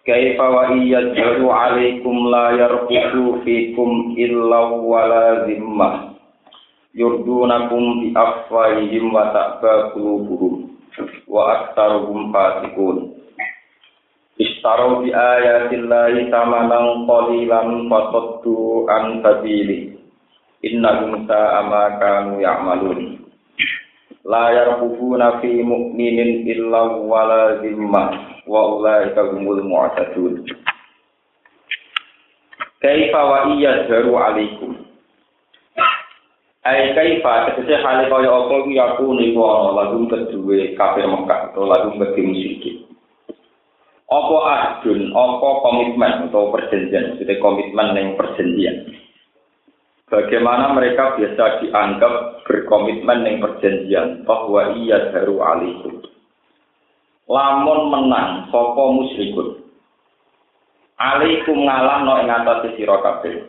Kaifa wa iyadharu 'alaikum la yarqubu fikum illa wala zimmah. Yurdunakum bi afwahihim wa ta'ba qulubuhum wa aktsaruhum fasiqun. Ishtaru bi ayatillahi tamanan qalilan fasaddu an sabili. Innahum sa'a ma kanu ya'malun. La yarqubuna fi mu'minin illa wala zimmah wa ulaika humul mu'tadun. Kaifa wa iya daru alaikum? Ai kaifa? Tegese hale kaya apa ku ya ku niku ana? Lagu kedue kafir Mekah atau lagu bagi musyrik apa adun apa komitmen atau perjanjian? Maksudnya komitmen yang perjanjian bagaimana mereka biasa dianggap berkomitmen yang perjanjian? Bahwa iya daru alaikum. Lamun menang sapa musyrikun? Alaikum ngalahno ing atase sira kabeh.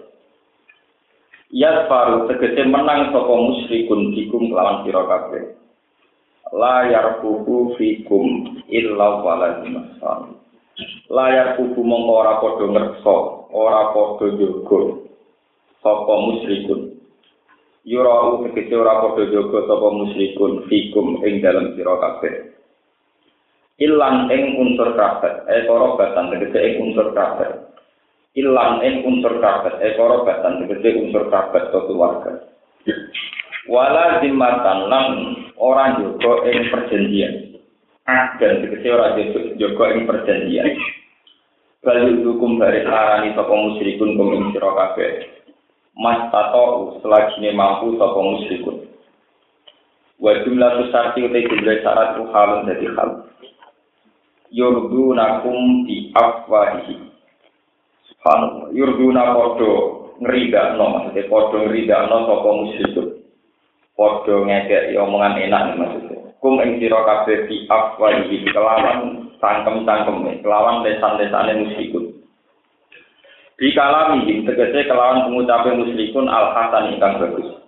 Ya baru tegese menang sapa musyrikun dikum lawan sira kabeh. La fikum illa walazim layar kubu mongko ora padha ngersa ora padha jaga sapa musyrikun yura tegese ora padha jaga sapa musyrikun fikum ing dalam sira kabeh. Ilang ing unsur kabeh ekoro batan tegese ing unsur kabeh. Ilang ing unsur kabeh ekoro batan tegese unsur kabeh to keluarga. Wala zimmatan lan ora jogo ing perjanjian. Dan tegese ora jogo ing perjanjian. Bali hukum dari arani sapa musyrikun kum ing sira mas tato selagi mampu sapa musyrikun wa jumlah sarti utai jumlah syarat halun dadi hal yurdunakum bi afwahihi. Subhanallah. Yurduna podo ngeridakno maksudnya podo ngeridakno sapa musyrikun podo ngekek omongan enak maksudnya. Kum ing sira kabeh bi afwahihi kelawan cangkem-cangkem kelawan lesan-lesane musyrikun di kalami tegese kelawan pengucapan musyrikun al hasan ingkang bagus.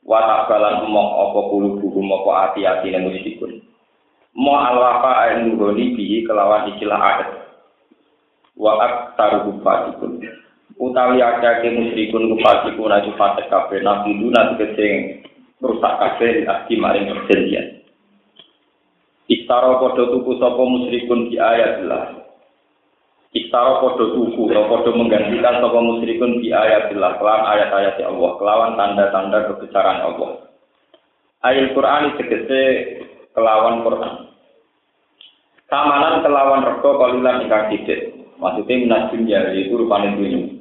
Watak balan emok apa bulu buku apa hati-hati musyrikun. Mo alwafa ayin nuroni bihi kelawan ikilah adat. Wa aktaru kufatikun. Utawi akake musyrikun kufatikun aju fatek kafe nabi duna tegese rusak kafe aski maring perjanjian. Istaro podo tuku sopo musyrikun di ayat lah. Istaro podo tuku, podo menggantikan sopo musyrikun di ayat. Kelawan ayat-ayat Allah, kelawan tanda-tanda kebesaran Allah. Ayat Quran tegese kelawan Quran. Samanan kelawan rego kalilan ingkang sithik. Maksudnya minajim ya itu rupane dunya.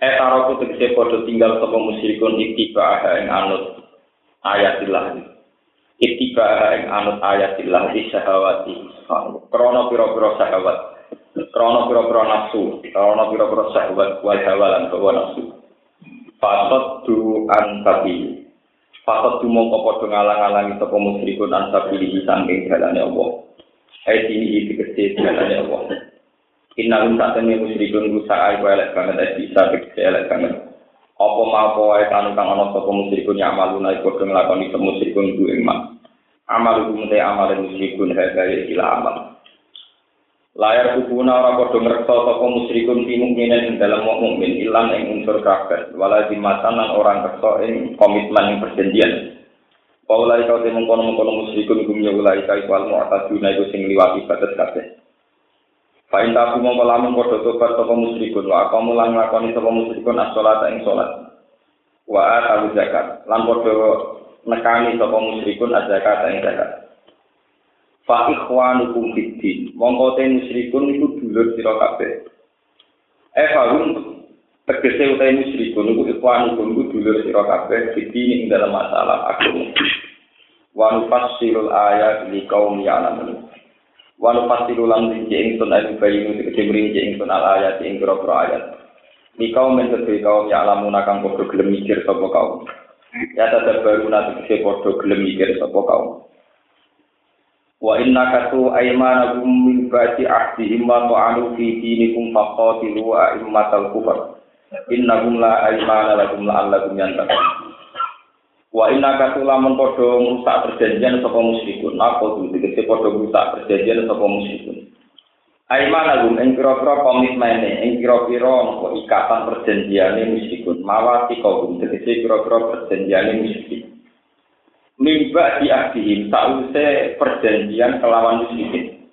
Eh taroku tegese padha tinggal sapa musyrikun ittiba aha ing anut ayatillah. Ittiba aha ing anut ayatillah di syahawati. Krana pira-pira syahwat. krono pura pura nafsu krono pura pura sahabat wal hawalan bawa nafsu. Fatot du an tapi fatot du mongko podo ngalang alangi toko musrikun an tapi di dalane allah. Ayat ini itu kecil jalannya allah. Inna saat ini musrikun gusa ay kuelek banget ayat bisa kecil elek banget. Apa ma apa ayat tanu kang ono toko musrikun ya malu naik podo ngelakoni toko musrikun du emak amal hukum teh amal musrikun hebat ya amal. Layar kubuna ora padha ngreksa sapa musyrikun fi mukminin dalam mukmin ilang ing unsur kafir wala dimatan lan orang kersa ing komitmen ing perjanjian. Paulai kau temung kono mengkono musyrikun gumnya ulai kai kual mu'taduna iku sing liwati batas kabeh. Fain taku mongko lamun padha tobat sapa musyrikun wa kamu lan nglakoni sapa musyrikun as-sholata ing salat. Wa atu zakat lan padha nekani sapa musyrikun az-zakat ing zakat. Fa ikhwanukum fiddin. Mongko te musyrikun iku dulur sira kabeh. Eh farum tegese utahe musyrikun iku ikhwan iku dulur sira kabeh fitini ing dalam masalah agama wa nufassirul ayat li qaum ya'lamun Walau pasti ulang rinci ingsun ayu bayi nu tegese rinci ingsun al ayat ing pira ayat. Mikau men kedue kaum ya alamun kang padha gelem mikir sapa kaum. Ya tetep baru tegese padha gelem mikir sapa kaum. Wa inna katu aymanakum min ba'di ahdihim wa ta'alu fi dinikum faqatilu a'immatal kufar. Innahum la aymana lakum la'allakum yantakum. Wa inna kasulamun podo merusak perjanjian sapa musyrikun. Apa itu? Dikese podo merusak perjanjian sapa musyrikun. Aiman agum ing pira-pira komitmene, ing pira-pira napa ikatan perjanjiane musyrikun. Mawati kaum dikese pira-pira perjanjiane musyrikun. Mimba di ahdihim sause perjanjian kelawan musyrikin.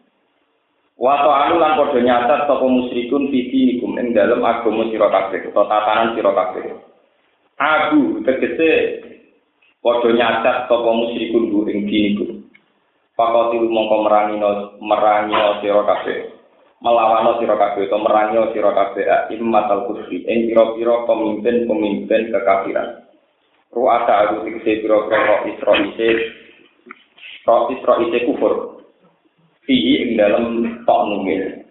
Wato anu lan padha nyatat sapa musyrikun fiti nikum ing dalem agama sira kabeh utawa tatanan sira kabeh. Abu tegese padha nyacat sapa musyrikun bu ing diniku pakoti mongko merangi merangi sira kabeh melawan sira kabeh utawa merangi sira kabeh immatal kufri ing pira-pira pemimpin-pemimpin kekafiran ruasa aku dikse biro kero isro ise to isro ise kufur fihi ing dalam tok nunge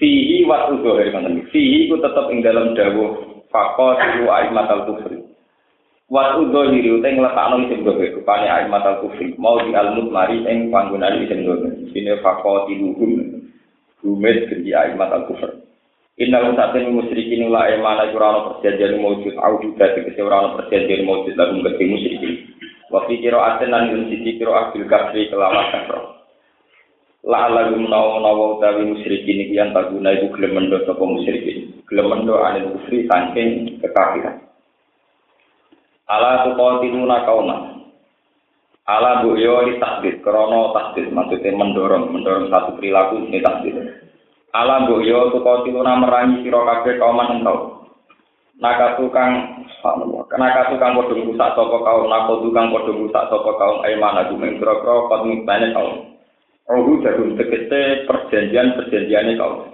fihi wa uzur ngene fihi ku tetep ing dalam dawuh faqa tu aimatal kufri wa uzur iki ku teng letakno sing kufri rupane aimatal kufri mau di al mutmari ing panggonan sing kufri sine faqa tu hum rumet ke di aimatal kufri Inna lu saat ini musyrikin ula emana jurano perjanjian mawujud. Au juga tegesi urano perjanjian mawujud lagu ngerti musyrikin. Wafi kiro aten lan yun sisi kiro akbil kafri kelawan kafro La ala gumnawa nawa utawi musyrikin iki yang taguna iku gelem mendo sapa musyrikin. Gelem mendo anil kufri saking kekafiran. Ala tuqatiluna kauma. Ala bu yo li takdir, krono takdir, maksudnya mendorong, mendorong satu perilaku ini takdir. Ala bu yo tuqatiluna merangi sira kabeh kaum entau. Naka tukang Naka tukang padha rusak sapa kaum, naka tukang padha rusak sapa kaum aimana gumen kira-kira komitmene kaum. Rohu jarum tegese perjanjian-perjanjiane kaum.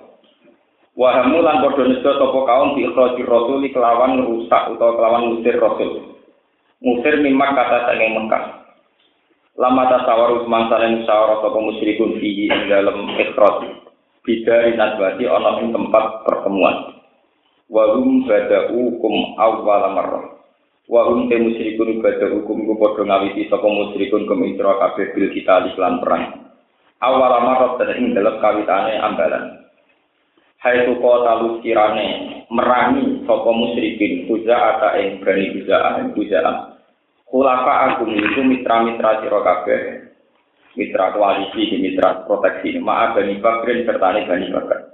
Wahamu lan padha nista sapa kaum di ikhraji rasul kelawan rusak utawa kelawan ngusir rasul. Musir mimma kata saking Mekah. Lama tasawaru semangsa yang musyawarah sapa musyrikun fihi dalam ikhraj. Bidari nasbati ana ing tempat pertemuan. Wa hum bada'u awwal marrah. Wa hum te musyrikun bada'u kum ku padha ngawiti sapa musyrikun kum isra kabeh bil kita iklan perang. Awal marrah ing dalam kawitane ambalan. Hai tu kota lu kirane merangi sapa musyrikin kuza ata ing bani kuza ing kuza Khulafa agung itu mitra-mitra kabeh. Mitra koalisi, mitra proteksi. Ma'a Bani Bakrin serta Bani Bakar.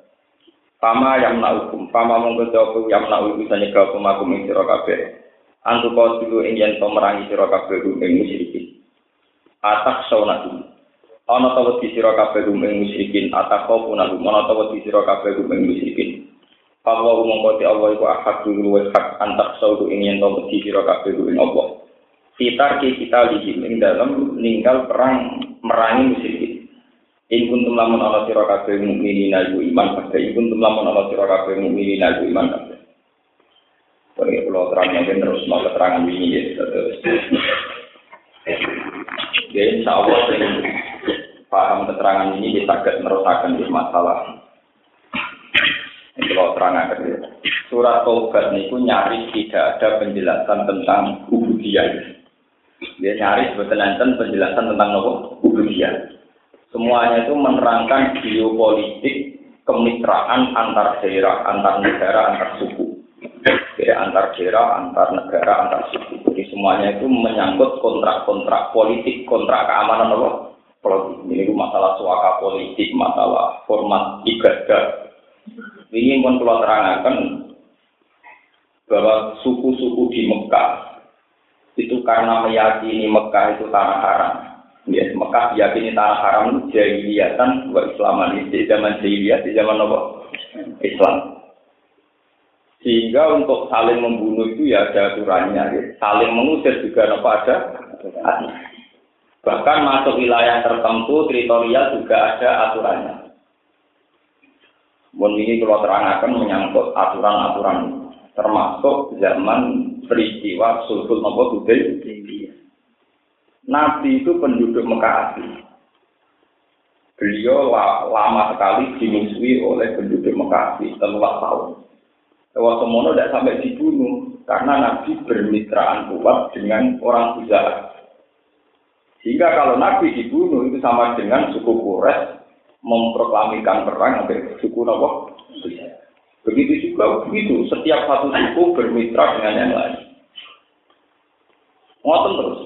Pama yang hukum, pama mongko jawab yang hukum bisa nyegah hukum aku ing sira kabeh. Antu kau dulu ing yen merangi sira kabeh ing musyrikin. Atak saunatu. Ana ta wedi sira kabeh ing musyrikin, atak kau punalu. Ana ta wedi sira kabeh ing musyrikin. Allah mongko ti Allah iku ahad dulu hak antak saudu ing yen sira kabeh ing Allah. Fitar kita lihim ing dalam meninggal perang merangi musyrikin. In kuntum lamun ala sira kabeh mukminin iku iman kabeh. In kuntum lamun ala sira kabeh mukminin iman kabeh. Kalau pulau terang mungkin terus mau keterangan ini ya terus. Ya insya Allah paham keterangan ini kita agak merusakan di masalah. Ini kalau terang Surat Taubat niku nyaris tidak ada penjelasan tentang ubudiyah. Dia nyari sebetulnya penjelasan tentang nopo ubudiyah. Semuanya itu menerangkan geopolitik kemitraan antar daerah, antar negara, antar suku. Jadi antar daerah, antar negara, antar suku. Jadi semuanya itu menyangkut kontrak-kontrak politik, kontrak keamanan nopo politik. Ini masalah suaka politik, masalah format ibadah. Ini pun perlu terangkan bahwa suku-suku di Mekah itu karena meyakini Mekah itu tanah haram. Ya, Mekah diyakini tanah haram jahiliyatan wa islaman di zaman jahiliyah di zaman apa? Islam. Sehingga untuk saling membunuh itu ya ada aturannya, ya. saling mengusir juga apa ada Bahkan masuk wilayah tertentu teritorial juga ada aturannya. Mohon ini kalau terangkan menyangkut aturan-aturan termasuk zaman peristiwa sulhul nopo budel Nabi itu penduduk Mekah asli. beliau lama sekali dimusuhi oleh penduduk Mekah setelah tahun. Lewat semono tidak sampai dibunuh karena Nabi bermitraan kuat dengan orang Huzah. Sehingga kalau Nabi dibunuh itu sama dengan suku Quraisy memproklamikan perang sampai suku Nabi Begitu juga begitu, setiap satu suku bermitra dengan yang lain. Ngoten terus.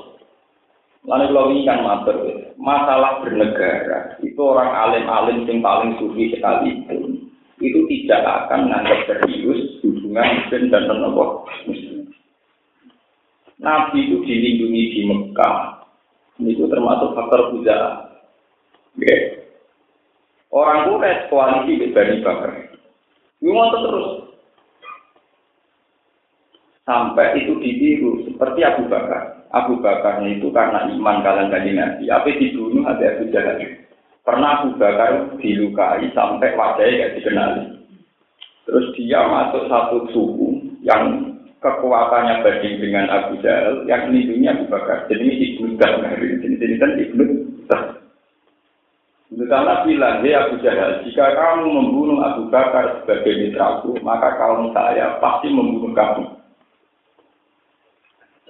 Lalu kalau ini kan mater, masalah bernegara itu orang alim-alim yang paling sufi sekalipun itu tidak akan menganggap serius hubungan muslim dan muslim. Nabi itu dilindungi di Mekah, itu termasuk faktor puja. Okay. Orang Quraisy koalisi Bani Bakar. Itu terus. Sampai itu ditiru seperti Abu Bakar. Abu Bakarnya itu karena iman kalian kaji Nabi. Apa dibunuh ada Abu Jahal. Pernah Abu Bakar dilukai sampai wajahnya gak dikenali. Terus dia masuk satu suku yang kekuatannya banding dengan Abu Jahal, yang melindungi Abu Bakar. Jadi ini Ibnu Dahar. Jadi ini kan Ibnu Dahar. Karena bilang, ya Abu Jahal, jika kamu membunuh Abu Bakar sebagai mitraku, maka kaum saya pasti membunuh kamu.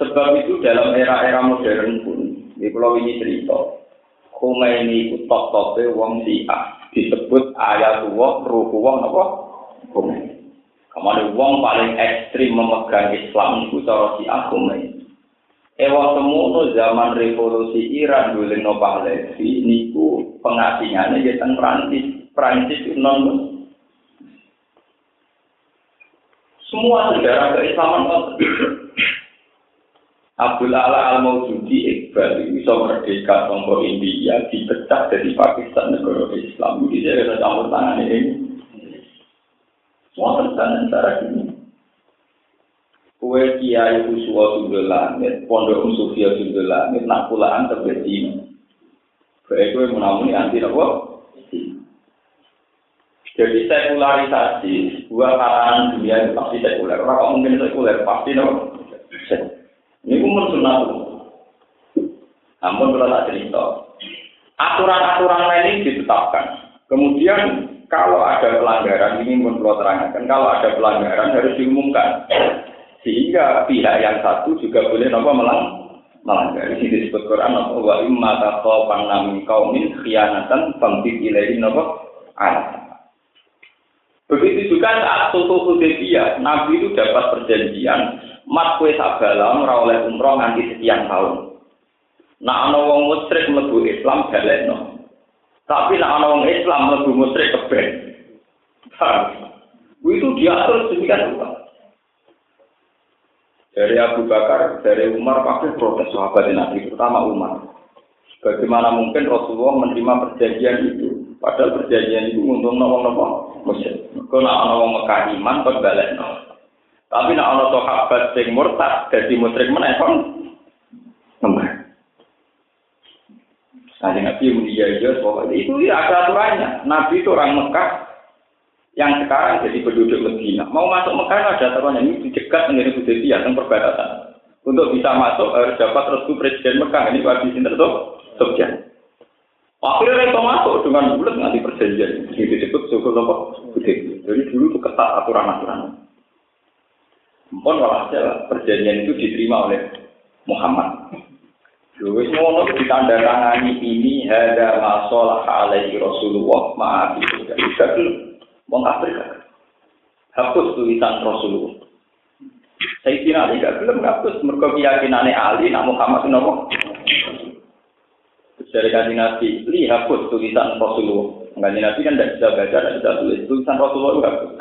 Sebab itu dalam era-era modern pun, di pulau ini cerita, Khomeini itu top-topnya wong siah, disebut ayat wong, wong, apa? Khomeini. Kemarin wong paling ekstrim memegang Islam itu cara siah Khomeini. Ewa semono zaman revolusi Iran dulu Pahlavi niku pengasingannya di teng Prancis, Prancis non semua sejarah keislaman Abdul Ala al Maududi Iqbal bisa merdeka tombol India dipecah dari Pakistan negara Islam. Ini dia ada campur tangan ini. Semua tentang cara ini kue kiai usua sundul langit, pondok sufia sundul langit, nak pulaan terjadi. Kue kue menamuni anti nopo. Jadi sekularisasi, dua kalangan dunia itu pasti sekuler. Orang kok mungkin sekuler, pasti nopo. Ini pun sunat. Namun kalau tak cerita, aturan-aturan lain ini ditetapkan. Kemudian kalau ada pelanggaran, ini pun perlu terangkan. Kalau ada pelanggaran harus diumumkan. Sehingga pihak yang satu juga boleh nopo melang melanggar. Ini disebut Quran nopo wa imma taqawan min qaumin khianatan famtid ilaihi nopo Begitu juga saat Sulhu Hudaybiyah, Nabi itu dapat perjanjian, mat kue sabala ora oleh umroh nganti sekian tahun. Nah ana wong musyrik mlebu Islam balekno. Tapi nak ana wong Islam mlebu musyrik keben. Itu diatur sedemikian rupa. Dari Abu Bakar, dari Umar pasti protes sahabat Nabi, terutama Umar. Bagaimana mungkin Rasulullah menerima perjanjian itu? Padahal perjanjian itu untuk nopo-nopo musyrik. Kalau nak orang Mekah iman, berbalik no. Tapi nak orang sahabat sing murtad, jadi musyrik mana kon? Nembah. Nanti Nabi mulia bahwa itu ya ada aturannya. Nabi itu orang Mekah, yang sekarang jadi penduduk Medina. Mau masuk Mekah ada aturannya ini dicegat menjadi Hudaybiyah yang perbatasan. Untuk bisa masuk harus dapat restu Presiden Mekah ini Pak Sinter tuh Sofyan. Akhirnya itu masuk dengan bulat nanti perjanjian. Ini disebut suku apa? Hudaybiyah. Jadi dulu itu ketat aturan-aturan. Mpun walhasil perjanjian itu diterima oleh Muhammad. Wis ngono ditandatangani ini ada masalah alaihi Rasulullah maaf itu tidak Wong Afrika. Hapus tulisan Rasulullah. Saya kira Ali gak belum hapus mereka keyakinannya Ali nak Muhammad nopo. Dari kajian Nabi, li hapus tulisan Rasulullah. Kajian Nabi kan tidak bisa baca, tidak bisa tulis. Tulisan Rasulullah itu hapus.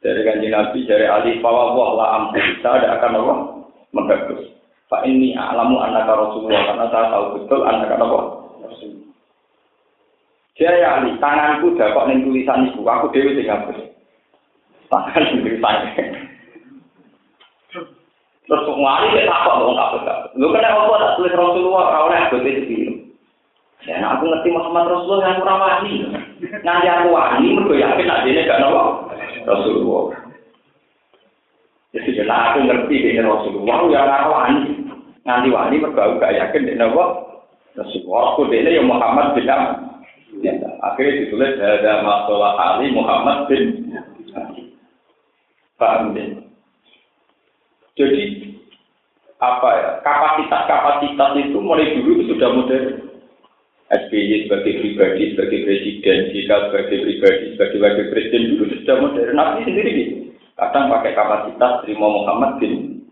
Dari kajian Nabi, dari Ali, bahwa Allah lah ampuh, saya ada akan Allah menghapus. Pak ini alamu anak Rasulullah, karena saya tahu betul anak Allah. Dia ya Ali, tanganku dapat ning tulisan ibu, aku dewi sing hapus. Tangan sing tulisan. Terus kok ngari ya takut dong hapus. Lu kena apa tak tulis Rasulullah ora oleh bote iki. Ya nah, aku ngerti Muhammad Rasulullah yang kurang wani. Nanti aku wani mergo yakin nek dene gak nopo Rasulullah. Jadi jelas aku ngerti dene Rasulullah ya ora wani. Nganti wani mergo gak yakin dene nopo Rasulullah. Aku dene ya Muhammad bin Akhirnya ditulis ada masalah Ali Muhammad bin ya? Jadi apa ya kapasitas-kapasitas itu mulai dulu sudah modern. SBY sebagai pribadi, sebagai presiden, jika sebagai pribadi, sebagai wakil presiden dulu sudah modern. Nabi sendiri gitu. Kadang pakai kapasitas terima Muhammad bin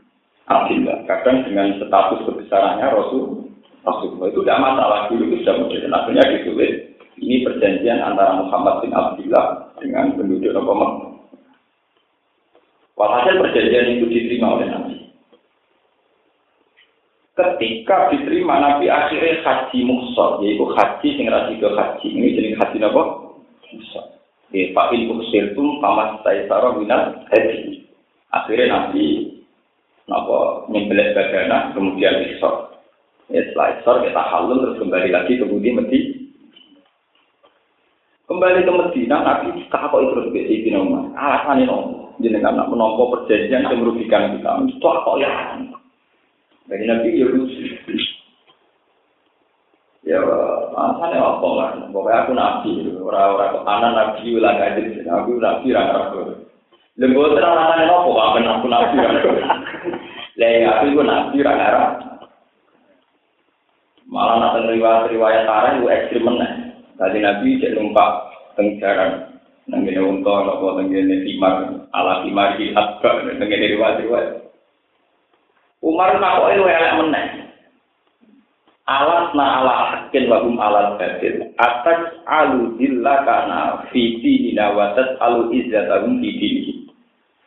Abdullah. Kadang dengan status kebesarannya Rasul. Rasulullah itu tidak masalah dulu itu sudah modern. Akhirnya ditulis ini perjanjian antara Muhammad bin Abdullah dengan penduduk Nabi Walhasil perjanjian itu diterima oleh Nabi. Ketika diterima Nabi akhirnya haji muksor, yaitu haji sing ke haji. Ini jenis haji apa? Muksor. Ya, Pak Il Uksirtum pamas Taisara minat haji. Akhirnya Nabi napa nyembelih badana kemudian isor. Ya, setelah isor kita halul terus kembali lagi ke Budi Medi. Kembali ke Medina, Nabi kok terus ke Sayyidina Umar. Alasannya nopo jenengan nak menompo perjanjian yang merugikan kita. Itu apa ya? Dari Nabi ya. Ya, alasannya apa kan? Pokoknya aku nabi, orang-orang ketanan nabi, ulang aja, aku nabi, orang-orang Lembu terang alasannya apa? Apa aku nabi, Lah ya, aku itu nabi, orang-orang Malah nak riwayat-riwayat tarah itu ekstrim meneh. Tadi Nabi cek numpak tengjaran Nenggene unta apa nenggene timar ala timar di atba nenggene riwayat-riwayat. Umar nakoke luwe elek meneh. Alas na ala hakin wahum ala batil atas alu dilla kana fiti dinawatat alu izzatahum fiti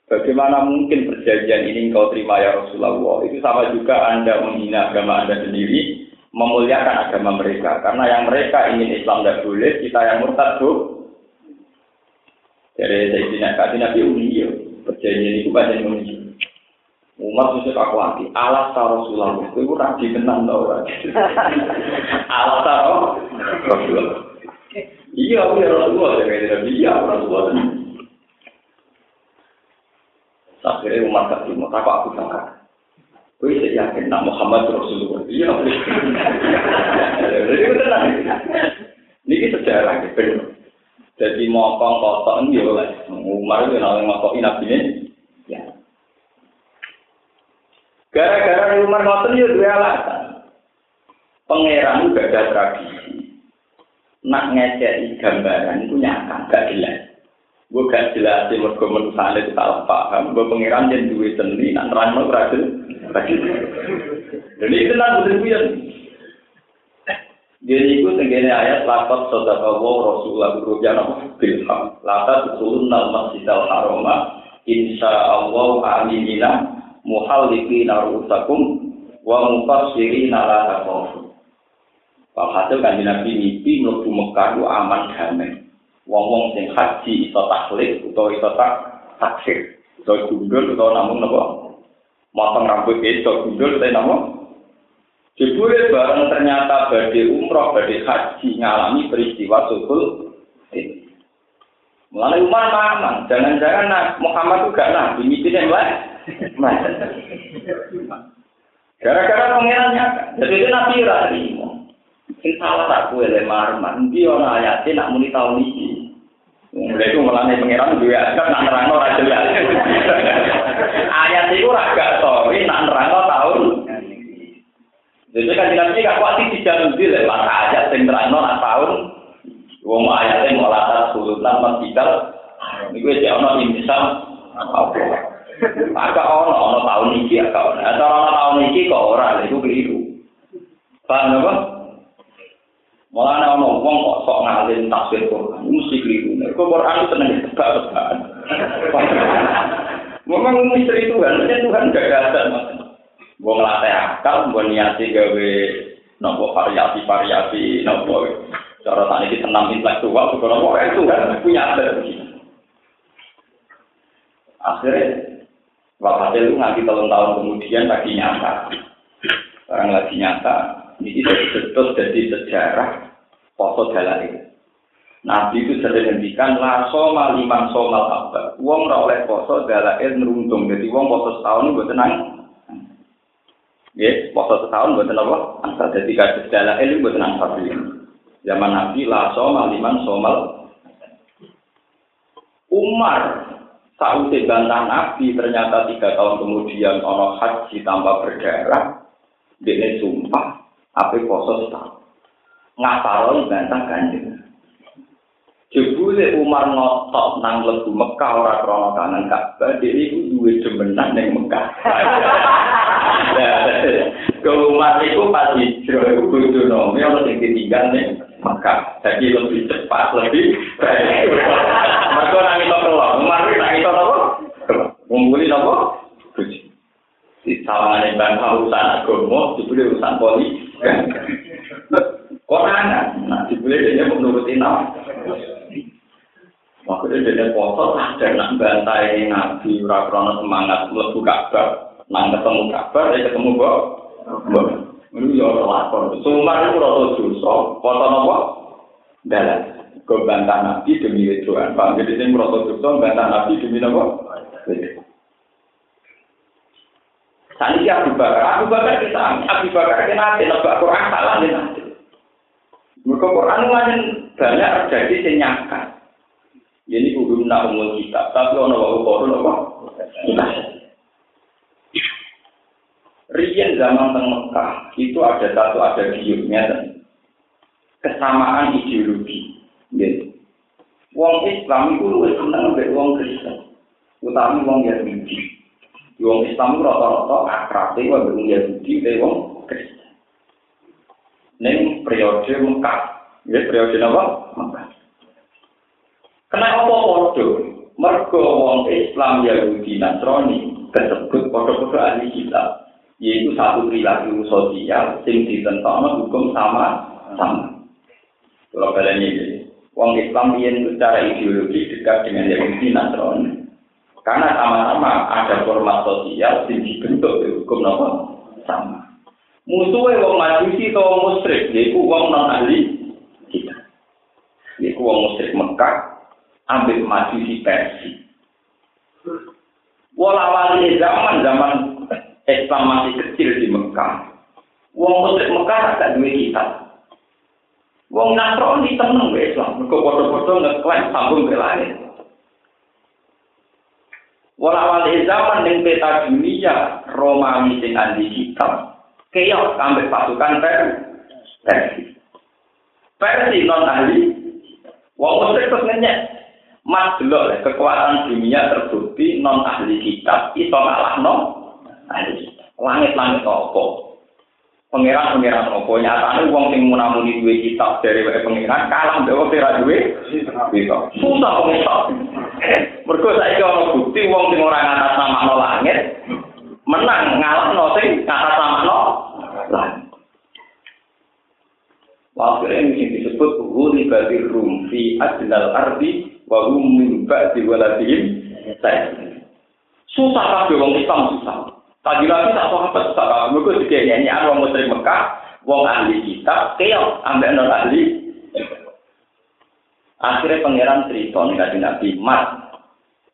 Bagaimana mungkin perjanjian ini engkau terima ya Rasulullah? Itu sama juga Anda menghina agama Anda sendiri, memuliakan agama mereka. Karena yang mereka ingin Islam tidak boleh, kita yang murtad bu, dari Sayyidina Kati Nabi Uliyo, perjanjian itu banyak yang Umar susah aku hati, alas taro sulam, itu itu raji tenang tau raji. alas taro Rasulullah. Iya, aku ya Rasulullah, saya kira iya Rasulullah. Akhirnya Umar kasih mau aku sangka. Saya yakin nak Muhammad Rasulullah. Iya, jadi tenang. Ini sejarah, benar. Jadi mokong kotok ini ya oleh. Umar itu yang ngokok nabi ini. Ya. Gara-gara Umar ngotot ya dua alasan. Pangeran juga ada tradisi. Nak ngecek gambaran itu nyakang, gak jelas. Gue gak jelas sih mergo menusane salah paham. Gue pangeran yang duwe seni, nak nerang mau berhasil. Jadi itu lah betul Jadi itu tenggine ayat lapat sodaka wa rasulullah rujan bil ham. Latat turun nal masjid al haroma insya Allah aminina muhallifi narusakum wa mufassiri nala hakofu. Walhasil kan Nabi mimpi mlebu Mekah itu aman damai. Wong-wong sing haji iso taklid utawa iso tak taksir. Iso gundul utawa namun napa? Motong rambut iso gundul utawa namun Jebule bareng ternyata badhe umroh, badhe haji ngalami peristiwa sukul ini. Mulai Umar mamang, jangan-jangan nah, Muhammad itu gak nabi, misalnya lah. Gara-gara pengirannya, jadi itu nabi rari. Sing salah tak kue le marman, dia orang ayatnya nak muni tahun ini. Mulai itu melani pengiran juga, kan nak nerang orang jelas. Ayat itu raga sorry, nak nerang tahun Jadi kan nabi gak kuat di jalan di lewat aja sing terang nol tahun. Wong ayatnya mau latar sultan masjidal. Ini gue jadi ono insan. Agak ono ono tahun ini agak ono. Atau ono tahun ini kok orang itu keliru. Paham apa? Malah ono wong kok sok ngalim tafsir Quran, mesti keliru. Kok Quran itu seneng tebak-tebakan. Memang misteri Tuhan, Tuhan gagasan mas. Gue ngelatih akal, gue niati gawe nopo variasi-variasi nopo. Cara tadi kita senam intelektual, gue nopo itu kan punya ada Akhirnya, waktu itu nanti tahun tahun kemudian lagi nyata. Orang lagi nyata, ini betul jadi sejarah poso ini. Nabi itu sering ngendikan la soma liman somal apa. Wong ora oleh poso dalail nruntung. Jadi wong poso setahun gue tenang Ya, poso setahun buat apa? Jadi kasus dalam ilmu buat nang ini. Zaman Nabi la somal liman somal. Umar sausé bantah Nabi ternyata tiga tahun kemudian ono haji tanpa berdarah. Dia sumpah, apa poso setahun. Ngapaloi bantah kanjeng. Jebule Umar ngotot nang lebu Mekah ora krana kangen Ka'bah, dhewe iku duwe demenan ning Mekah. Kalau Umar iku pas hijrah iku kudu nomi ana sing ditinggal ning Mekah. Jadi lebih cepat, lebih baik. Mergo nang itu kelok, Umar iki nang itu apa? Ngumpuli apa? Puji. Di sawangane bangsa urusan agama, jebule urusan politik. Koran, nah jebule dia menuruti nama. Maksudnya dia foto dan nak bantai nabi ora krono semangat mlebu Ka'bah, nang ketemu Ka'bah, dia ketemu kok. Ya ora lakon. Sumar itu rasa dosa, foto napa? Dalan. Kau bantah nabi demi wedoan. Paham jadi sing merasa dosa bantah nabi demi napa? Saniki Abu Bakar, Abu Bakar kita, Abu Bakar kita nanti nebak Quran salah nanti. Mereka Quran banyak terjadi yang nyangka. Ini kudu nak umum kita, tapi ono wae kodo apa? Rian zaman teng Mekah itu ada satu ada giurnya dan kesamaan ideologi. Gitu. Wong Islam itu lebih senang lebih wong Kristen, utama wong Yahudi. Wong Islam rata-rata akrab dengan wong Yahudi dan wong Kristen. Neng periode Mekah, ya periode apa? Mekah. Kenapa podo? Mergo wong Islam Yahudi Nasrani tersebut podo-podo ahli kita, yaitu satu perilaku sosial sing ditentang hukum sama sama. Kalau kalian ini, wong Islam yang secara ideologi dekat dengan Yahudi Nasrani. Karena sama-sama ada format sosial sing dibentuk hukum apa sama. Musuhnya wong majusi atau musyrik, yaitu wong non ahli kita. Yaitu wong musyrik Mekah, ambil maju di Persi. Walawali zaman zaman Islam masih kecil di Mekah. Wong Muslim Mekah agak duwe kitab. Wong Nasrani tenang be Islam, mergo padha-padha ngeklaim sambung ke langit. Walawali zaman ning peta dunia Romawi sing andi kitab. Keok sampai pasukan Persi. Persi non ahli. Wong Muslim terus ngenyek, Mas delok kekuatan dunia terbukti non ahli kitab iso ngalahno ahli Langit-langit apa? Pangeran-pangeran apa? Nyatane wong sing munamuni duwe kitab dari wae pangeran kalah mbek wong ora duwe. Susah iso. Mergo saiki ana bukti wong sing ora ngatas nama langit menang ngalahno sing ngatas nama langit. Wakil ini disebut Huli Badir Rum fi Adnal Ardi wa hum min ba'di waladihim susah kabeh wong Islam susah. Tadi lagi tak sahabat susah kabeh. Mergo dikene wong muslim Mekah wong ahli kitab keok ambek non ahli. Akhirnya pangeran cerita nih nabi mas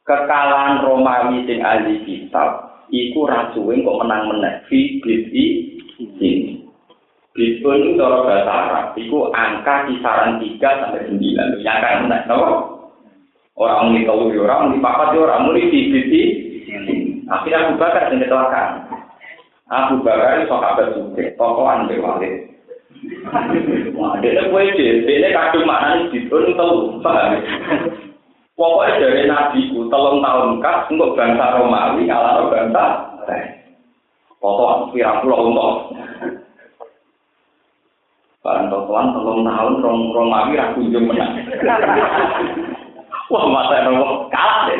kekalahan Romawi sing ahli kitab iku rasuwe kok menang menang fi bid'i ini Bitcoin itu cara bahasa Arab, itu angka kisaran 3 sampai 9. Yang kan menang, Orang muni telu ya orang muni papat ya orang muni tibiti. Akhirnya Abu Bakar yang kecelakaan. Abu Bakar itu sahabat juga, tokohan be walid. Wah, dia kue dia, dia kadung mana di pun tahu, paham? Pokoknya dari Nabi telung tahun kas untuk bangsa Romawi ngalah bangsa. Foto pirang pulau untuk. Barang tokoan telung tahun Romawi rakunjung menang. Wah, masa nopo kalah deh.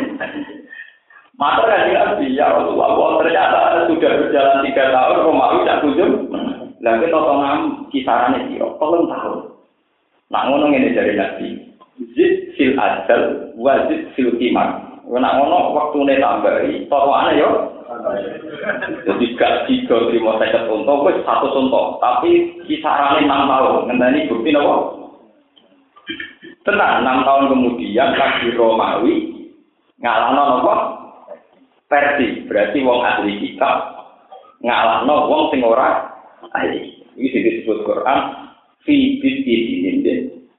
Masa kan nabi ya Rasulullah, ternyata sudah berjalan tiga tahun, Romawi tak kunjung. Lalu kita ngam kisarannya dia, pelem tahun. Nak ini dari nabi. Zid fil ajal, wajid fil. Nak ngono waktu ini tambahi, totoannya yo. Jadi gak tiga lima seket untuk, satu contoh. Tapi kisarannya enam tahun. Ngendani bukti nopo. Tenang, enam tahun kemudian lagi Romawi ngalahno nopo versi berarti wong ahli kitab ngalahno wong sing ora ahli. Ini disebut Quran fi biti dinin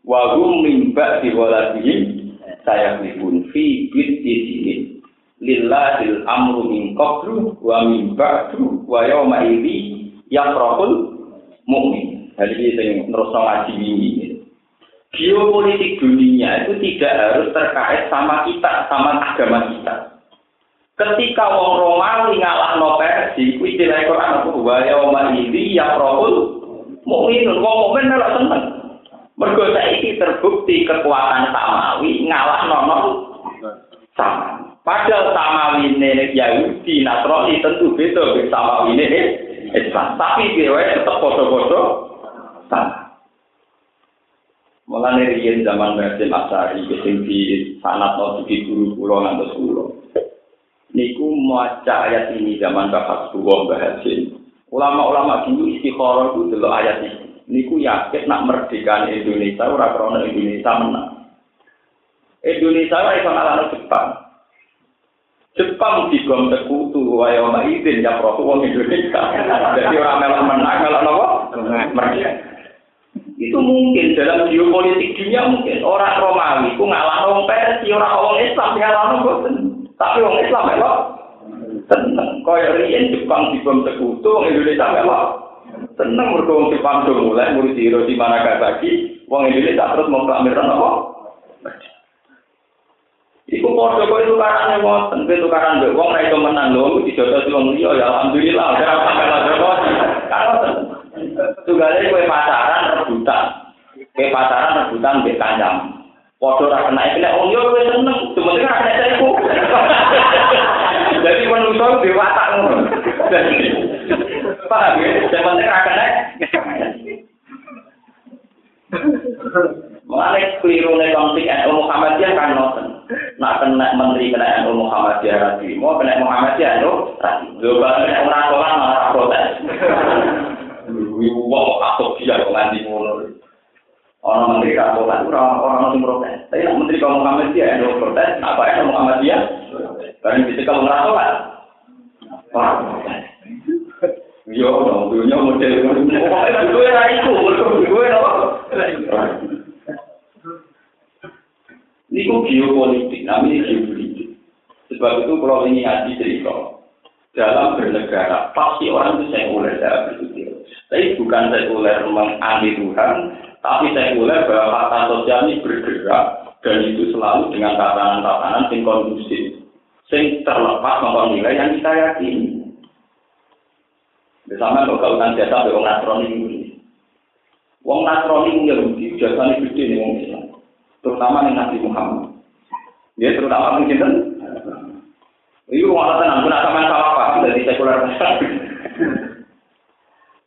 wa hum min ba'di waladihim saya pun fi biti dinin lillahil amru min qablu wa min ba'du wa yawma idzi yafrahul mu'min. Jadi ini yang terus ngaji ini. Geopolitik dunia itu tidak harus terkait sama kita, sama agama kita. Ketika wong Romawi ngalah no Persi, istilah Quran wa yauma idzi yafrahul mukminun wong mukmin malah seneng. Mergo saiki terbukti kekuatan Samawi ngalah nono sama. Padahal Samawi ini Yahudi, Nasrani tentu beda dengan Samawi ini Islam. Tapi dia tetap bodoh-bodoh sama. Mulane riyen zaman Basim Asari sing di sanat no di guru kula ngantos kula. Niku maca ayat ini zaman Bapak Suwo Mbah Ulama-ulama dulu istikharah itu ayat ini. Niku yakin nak merdeka Indonesia ora krana Indonesia menang. Indonesia ora iso ngalahno Jepang. Jepang digom sekutu wae ana izin ya profu wong Indonesia. Jadi ora melok menang melok napa? Merdeka. Itu mungkin dalam geopolitik dunia mungkin orang Romawi ku ngalah wong Persia, orang wong Islam ngalah boten. Tapi wong Islam melok tenang. Kaya riyen Jepang dibom sekutu, wong Indonesia melok tenang mergo wong Jepang do mulai murid Hiroshima Nagasaki, wong Indonesia terus mau klamirkan apa? Iku padha kok itu karane wonten, itu tukaran mbek wong iso menang lho, dijotos wong liya ya alhamdulillah, ora sampe lho. Kalau tunggale kowe pacaran rebutan. Kowe pacaran rebutan mbek kancam. Padha ra kena kena wong yo kowe seneng, sementing ra kena iku. Jadi manusa dewatak ngono. Paham ya? Sementing ra kena. Mulai keliru nih konflik NU Muhammadiyah kan nonton. Nak kena menteri kena NU Muhammadiyah radhi, mau kena Muhammadiyah NU radhi. Coba kena orang sholat malah protes. Wong atau dia nganti ngono. Orang menteri kan sholat orang orang masih protes. Tapi nak menteri kaum Muhammadiyah NU protes, apa NU Muhammadiyah? Karena bisa kamu ngerasa sholat. Wah, Yo, dong, dunia model. Gue iku, gue? Niku geopolitik, namanya geopolitik. Sebab itu kalau ini ngaji cerita, dalam bernegara pasti orang itu sekuler saya berpikir. Tapi bukan sekuler menganti Tuhan, tapi sekuler bahwa kata sosial ini bergerak dan itu selalu dengan tatanan-tatanan yang kondusif, yang terlepas memang nilai yang kita yakini. Bersama kalau kautan jasa be wong Nasrani ini. Wong Nasrani Yahudi jasane gede nih wong Islam. Terutama nih Nabi Muhammad. Ya terutama nih sinten? Itu malah tenang, kena sama salah paham dari sekuler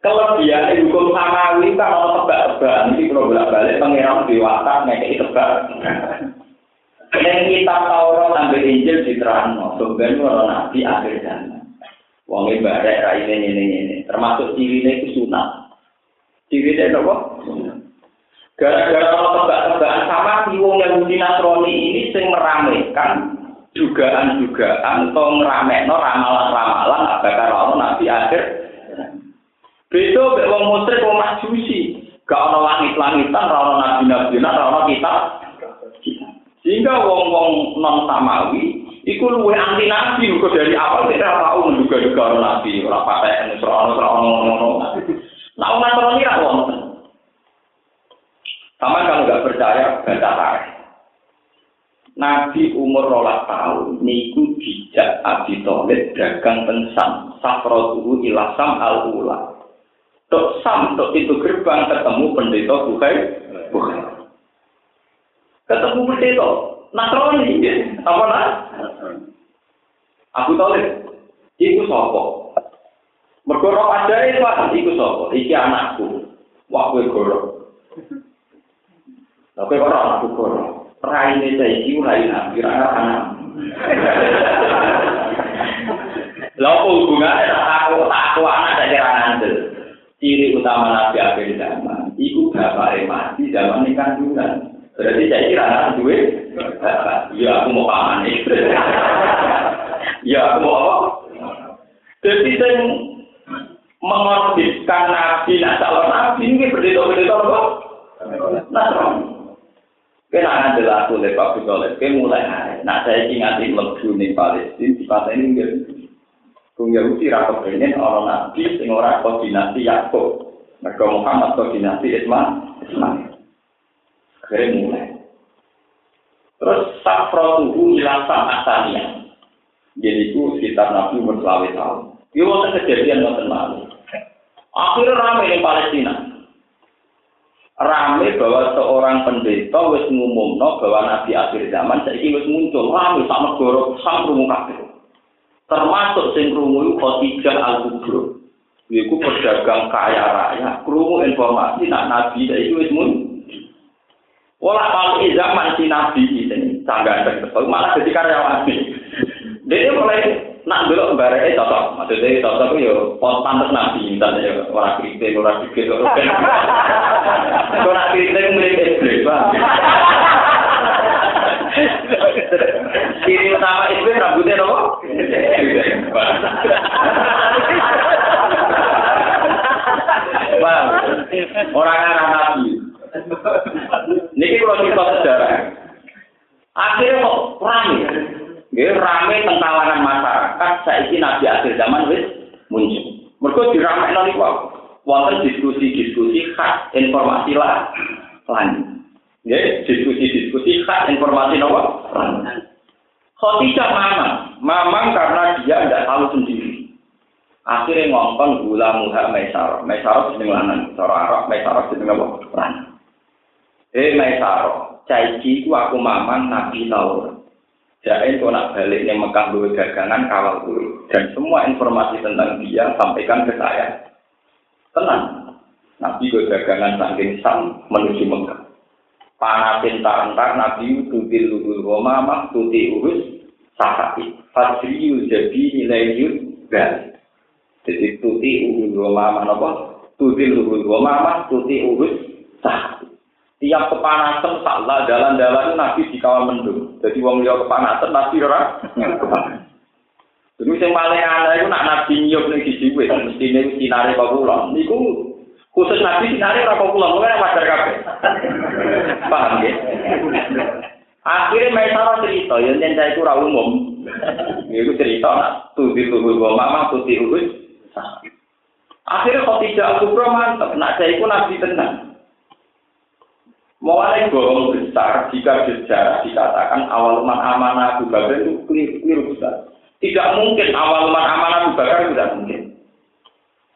Kelebihan hukum samawi kan ono tebak-tebakan iki kalau bolak-balik pangeran dewasa ngekeki tebak. Yang kita Taurat sampai Injil diterangno, sebenarnya orang nabi akhir zaman. Wong e barek raine ngene ngene, termasuk cirine itu sunat. Cirine apa? Gara-gara ono tebak-tebakan sama si wong yang Nasrani ini sing meramaikan dugaan-dugaan atau ngeramekno ramalan-ramalan apakah ono nabi akhir Beda mek wong musyrik wong majusi. Gak ono langit-langitan, ora ono nabi-nabi, ora ono kitab. Sehingga wong-wong non samawi iku luwih anti nabi kok dari awal tidak tahu menduga-duga nabi, ora ono ngono. Nah, wong Nasrani ra wonten. Sama kalau nggak percaya, baca tarikh. Nabi umur rolas tahun niku dijak Abi Thalib dagang tensam safrotuhu ilasam al ula Tok sam, tok pintu gerbang ketemu pendeta Bukai. Bukai. Ketemu pendeta. Natroni, apa nak? Aku tahu Iku sopo. Mergorok aja itu apa? Iku sopo. Iki anakku. Wah, goro. Lah kowe ora aku gorok. Rai ini saya iki kira-kira ana. anak. Lopo hubungannya aku aku anak dari anak Ciri utama nabi apa di zaman? Iku bapak emas di zaman ikan juga. Berarti saya kira anak duit, ya aku mau paman Ya aku mau apa? Jadi saya mengorbitkan nabi, nak calon nabi, ini berdita-berdita apa? Nah, Kena ada laku oleh Pak Bukolet, kena mulai Nah, saya ingat di lebu ini Palestina, di pasal ini enggak. Kung Yahudi rapat ini, orang nabi, sing orang koordinasi Yakob. Mereka Muhammad koordinasi Ismail. Akhirnya mulai. Terus safrotuhu ilang asania. Jadi itu sekitar Nabi umur selawe tahun. Itu waktu kejadian waktu malu. Akhirnya ramai di Palestina. Ramai bahwa seorang pendeta wis ngumumno bahwa Nabi akhir zaman saiki wis muncul. Ramai sama negara sam rumu kabeh. Termasuk sing krungu iku Khadijah Al-Kubra. Iku pedagang kaya raya, krungu informasi nak Nabi saiki wis muncul. Wala kalau zaman si Nabi ini, sangat malah jadi karyawan. Dia mulai nak dulu barangnya cocok, maksudnya cocok itu ya pos pantas nabi, misalnya ya orang kritik, orang kritik, orang kritik, orang kritik milik iblis, Ciri utama iblis rambutnya nopo? Bang, orang arah nabi. Niki kalau kita sejarah, akhirnya kok ramai. Nggih rame teng kalangan masyarakat saiki nabi akhir zaman wis muncul. Mergo diramekno niku wonten diskusi-diskusi khas informasi lah lanjut. Nggih, diskusi-diskusi khas informasi nopo? Khotijah mamang, mamang karena dia tidak tahu sendiri. Akhirnya ngomong gula muha maisaro, maisaro jeneng lanang, cara Arab maisaro jeneng apa? Lanang. Eh maisaro, caiki ku aku mamang nabi taurat. Jain kau nak balik yang Mekah dua dagangan kawal dulu. Dan semua informasi tentang dia sampaikan ke saya. Tenang. Nabi gue dagangan saking sam menuju Mekah. Panasin tarantar Nabi tutil luhul gomamah tuti urus sahati. Fajriyu jadi nilai yud balik. Jadi tuti uhul gomamah apa? Tutil luhul gomamah tuti urus sahati. Tiap kepanasan salah jalan-jalan nabi di kawan mendung. Jadi wong liya kepanasan nabi ora Jadi sing paling aneh itu nak nabi nyup ning siji wit mestine sinare kok kula. Niku khusus nabi sinare ora kok kula, ora wajar kabeh. Paham ya? Akhirnya mereka cerita, yang yang saya itu umum. Itu cerita, nak tuti tubuh gua mama, tuti urus. Akhirnya kok tidak aku mantap, nak saya itu nabi tenang. Mulai bohong besar jika sejarah dikatakan awal umat amanah Abu Bakar itu keliru besar. Tidak mungkin awal umat amanah Abu Bakar tidak mungkin.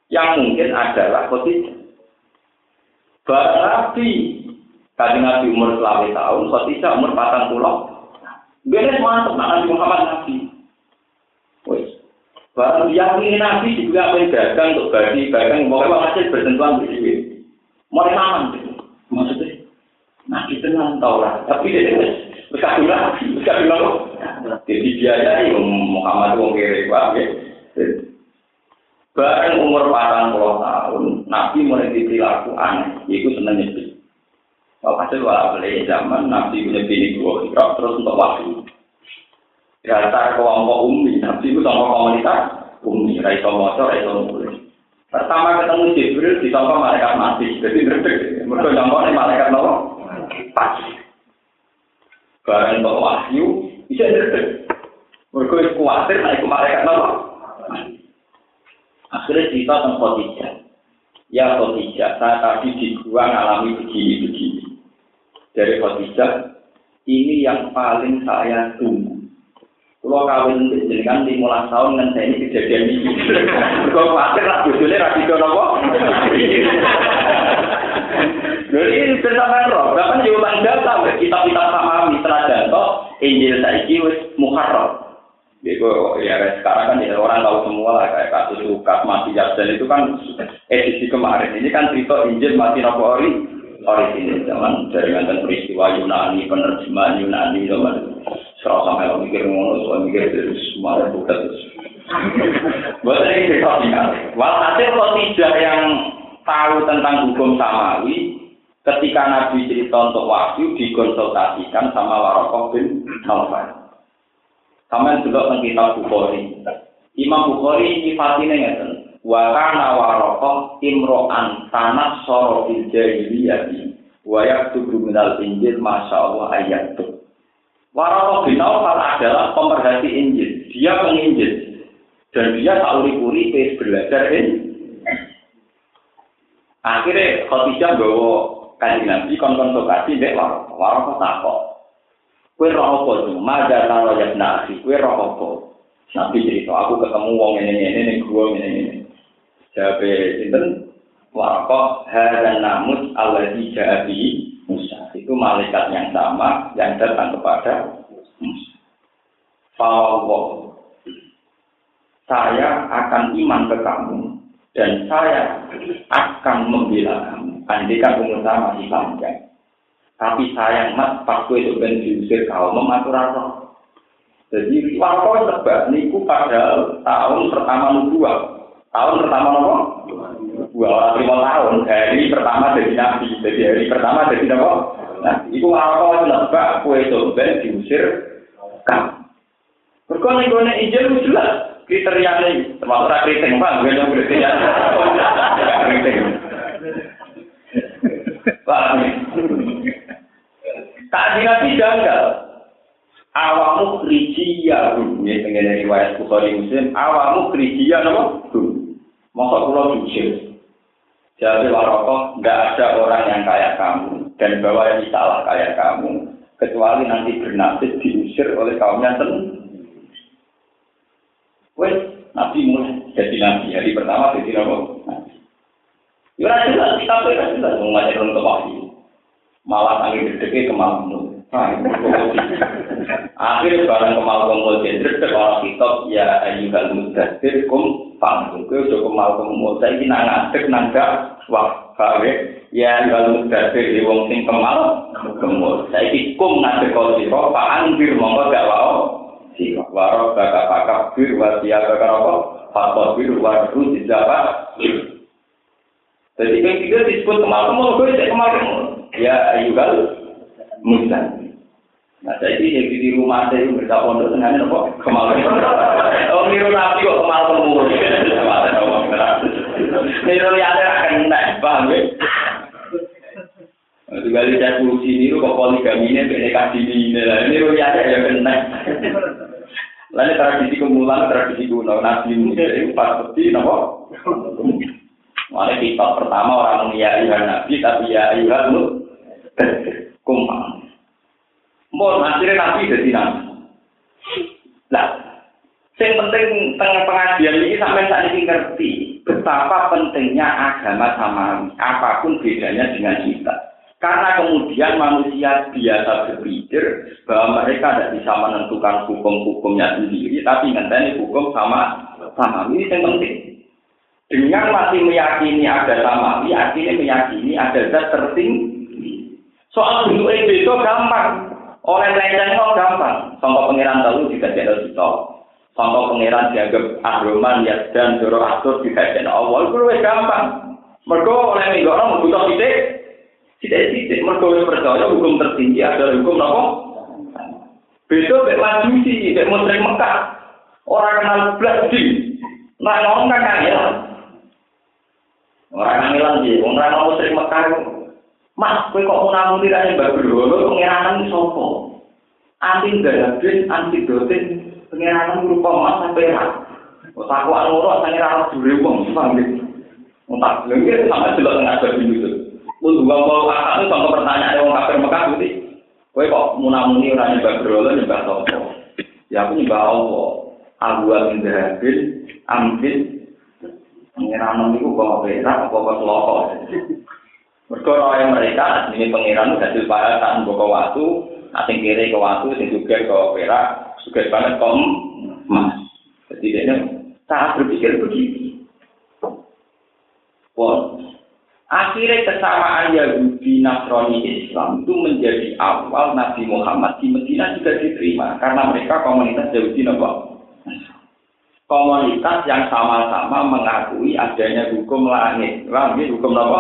Yang mungkin adalah Khadijah. Barang Nabi, tadi Nabi umur selama tahun, Khadijah umur patang pulau. Beres mantap Nabi Muhammad Nabi. Wes. Barang yang ini Nabi juga apa dagang untuk bagi dagang, pokoknya hasil bersentuhan bersih. Mau aman Itu nggak tahu lah. Tapi dia berkata lagi, berkata lagi. Jadi biaya ini Muhammad wong kiri pak. Bareng umur patang puluh tahun, Nabi mulai diperilaku aneh, itu seneng nyepi. Kalau hasil walau beli zaman, Nabi punya bini dua, terus untuk wahyu. Dasar kelompok umi, Nabi itu sama komunitas umi, raiso motor, raiso nulis. Pertama ketemu Jibril, ditambah malaikat mati, jadi ngerti. Mereka contohnya malaikat nolong. Pagi. Barang untuk wahyu, bisa ngerti. Mereka khawatir naik ke malaikat nama. Akhirnya cerita tentang Khadijah. Ya Khadijah, saya tadi di gua ngalami begini-begini. Dari Khadijah, ini yang paling saya tunggu. Kalau kawin dengan lima tahun dengan saya ini kejadian ini. Kalau khawatir lah, bujurnya rapi nopo. Jadi bersama roh, bahkan di ulang data, kitab-kitab sama setelah janto, Injil saiki wis muharram. Jadi ya sekarang kan ya, orang tahu semua lah kayak kasus Lukas mati dan itu kan edisi kemarin. Ini kan cerita Injil mati nopo ori ini zaman dari mantan peristiwa Yunani penerjemahan Yunani zaman serasa sampai orang mikir ngono, soal mikir terus semua bukan terus. Buat ini cerita tinggal. Walhasil kalau tidak yang tahu tentang hukum samawi, ketika Nabi cerita untuk wahyu dikonsultasikan sama Warokoh bin Naufal. Sama juga tentang kitab Bukhari. Imam Bukhari nyifatine ngeten. Wa kana Warokoh imro'an tanah soro fil jahiliyati wa yaktubu minal injil masya Allah ayat Warokoh bin Naufal adalah pemerhati Injil. Dia penginjil. Dan dia tak uri-uri belajar ini. Akhirnya Khadijah bawa kaji Nabi konsultasi dek Warokoh. Warokoh takut. Kue roh apa tuh? Maja taro ya nasi. Kue roh apa? Nabi cerita, aku ketemu wong ini ini ini gua ini ini. Jabe itu Warokoh hadan namus Allah dijabi Musa. Itu malaikat yang sama yang datang kepada Musa. Fawwah. Saya akan iman ke kamu dan saya akan membela kamu. Andikan umur saya masih panjang. Tapi sayang mas, pas gue itu ben diusir kau mematur roh. Jadi waktu sebab niku pada tahun pertama nubuah. Tahun pertama nopo? Dua lima tahun. Hari pertama dari nabi. Jadi hari pertama dari nopo? Nah, itu waktu sebab kue itu ben diusir kau. Berkone kone injil jelas kriterianya termasuk kriterianya bang, gue yang kriteria. Kriterianya. Tak nabi janggal. Awamu krijiya ini pengen riwayat Bukhari Muslim. Awamu krijiya nama Masa pulau jujur. Jadi warokoh, nggak ada orang yang kayak kamu dan bawa yang salah kayak kamu, kecuali nanti bernasib diusir oleh kaumnya sendiri. Wes, nabi mulai jadi nabi hari pertama jadi nabi. Ya jelas, kita tuh jelas mau ngajarin ke wahyu. Malah angin gede kemal Nah, Akhirnya barang kemal kumpul jendret orang kitab ya ayyuhal mudathir kum panggung ke udah kemal kumpul saya ini nang ngadek nang gak wah kawe ya ayyuhal mudathir di wong sing kemal kumpul saya ini kum ngadek kau siro pak anjir mongko gak wau. Siro waro bakal bakal bir wasia bakal apa fakor bir waru dijawab jadi kan disebut kemal kumpul gue kemal kumpul ya ayyuhal muslim. Nah, jadi yang di rumah saya itu berita pondok dengan apa? Kemal. Oh, niru nabi kok kemal kemur. Niru yang ada akan naik, paham ya? Kali saya solusi niru kok poligami ini, kasih ini, niru yang ada yang kena. Lalu tradisi kemulan, tradisi kuno, nabi itu pasti, nopo. Mulai kita pertama orang ya ayuhan nabi, tapi ya ayuhan lu kumpang. Mau akhirnya nabi jadi nabi. Nah, yang penting tengah pengajian ini sampai saat ini ngerti betapa pentingnya agama samawi, apa pun bedanya dengan kita. Karena kemudian manusia biasa berpikir bahwa mereka tidak bisa menentukan hukum-hukumnya sendiri, tapi ngenteni hukum sama sama ini yang penting. Dengan masih meyakini ada samawi, artinya meyakini ada zat tertinggi. Soal bentuk itu gampang. Orang lain kok gampang. Contoh pengiran tahu juga jadi kita. Contoh pengiran dianggap ahroman, ya dan doro atur juga jadi awal. Itu lebih gampang. Mereka oleh minggu orang butuh titik. Titik-titik. Mereka percaya hukum tertinggi adalah hukum apa? Beda bek majusi, bek musrik Mekah. Orang kenal belas di. Nah, ngomong kan ya. Orang ngilang sih, orang mau sering Mekah Mas, kowe kok mau tidak yang bagus dulu, pengiranan sopo. Anti garabin, anti dotin, pengiranan berupa mas sampai rak. Aku ngurus, saya ngira dure wong, paham gitu. Entah, lagi sama jelas nggak ada itu. Lu dua mau akak itu sama pertanyaan orang kafir Mekah berarti. Kowe kok munamuni orang nyembah berhala nyembah sopo. Ya aku nyembah Allah. Abu Amin Garabin, Amin Pengiran itu perak, bawa seloko. Mereka orang mereka, ini pengiran hasil bahasa, bawa waktu, asing kiri ke waktu, asing juga ke perak, juga banget kom, emas. Jadi dia sangat berpikir begitu. Pun, akhirnya kesamaan Yahudi Nasrani Islam itu menjadi awal Nabi Muhammad di Medina juga diterima karena mereka komunitas Yahudi Nasrani komunitas yang sama-sama mengakui adanya hukum langit. Langit hukum apa?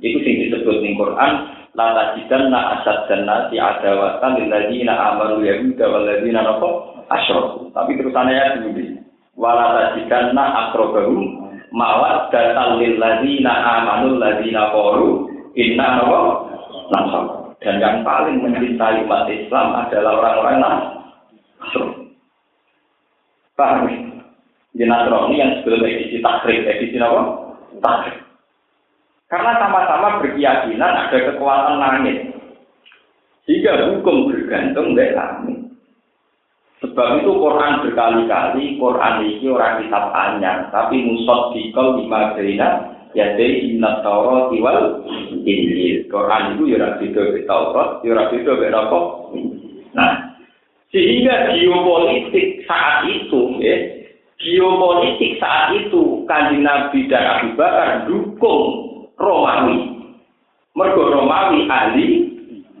Itu sing disebut di Quran, la tajidanna asad jannati adawatan lil ladzina amanu yahuda wal ladzina napa asyraku. Tapi terusannya ya dulu. Wala tajidanna aqrabahum mawaddatan lil ladzina amanu ladzina qalu inna napa nasab. Dan yang paling mencintai umat Islam adalah orang-orang Nasrani. Paham? Di Nasrani yang sebelum edisi takrib, edisi apa? Takrib. Karena sama-sama berkeyakinan ada kekuatan langit. Sehingga hukum bergantung dari langit. Sebab itu Quran berkali-kali, Quran ini orang kitab anyar, tapi musod dikol lima gerina, jadi inna taurat wal injil. Quran itu ya beda be Taurat, ya beda be Nah, sehingga geopolitik saat itu ya, geopolitik saat itu kanjeng Nabi dan Abu Bakar dukung Romawi. Mergo Romawi ahli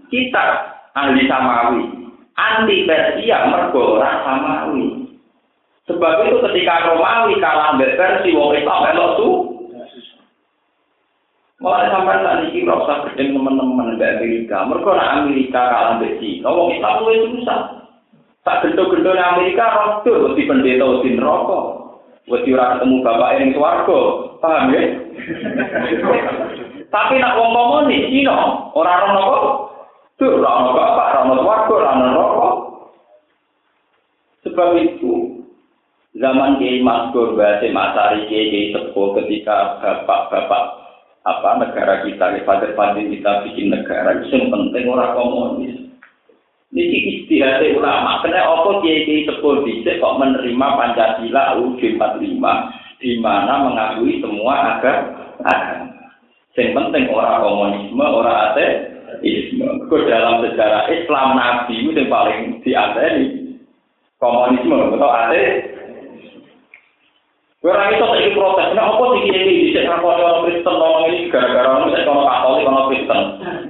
kita ahli Samawi. Anti Persia mergo ora Samawi. Sebab itu ketika Romawi kalah mbek Persia wong Islam melok Mulai sampai saat ini usah gedeng teman-teman Amerika. Mereka nak Amerika kalah di Cina. Wong Islam susah. Tak gendo-gendo di Amerika, rodo. Di pendeta, di neraka. Wedi ora ketemu bapak yang swarga. Paham ya? Tapi nak wong komunis Cina, ora napa? Tuh, ora ono bapak, ora ono swarga, ora ono neraka. Sebab itu, zaman Kiai Maskur, bahasa Masari, Kiai Sepuh ketika bapak-bapak apa negara kita, pada pada kita bikin negara itu yang penting orang komunis. Niki istihad ulama, kena apa kiai kiai sepuluh bisa kok menerima Pancasila UUD 45 di mana mengakui semua agama. Yang penting orang komunisme, orang ateisme. Kau dalam sejarah Islam Nabi itu yang paling diadani komunisme atau ateis Ora iso saiki protes, nek apa sih iki iki sik ngakoni orang Kristen ngomong ini gara-gara ono Katolik ono Kristen.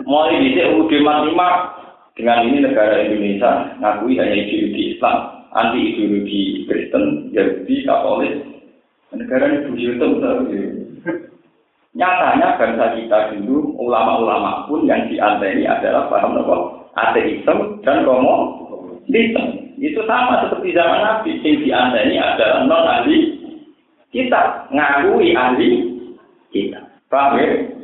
Mulai dhisik UUD 45 dengan ini negara Indonesia ngakui hanya ideologi Islam, anti ideologi Kristen, Yahudi, Katolik. Negara ini buyutum Nyatanya bangsa kita dulu, ulama-ulama pun yang dianteni adalah paham apa? Ateisme dan komunisme. Itu sama seperti zaman Nabi, yang dianteni adalah non ahli kita ngakui ahli kita. Paham ya?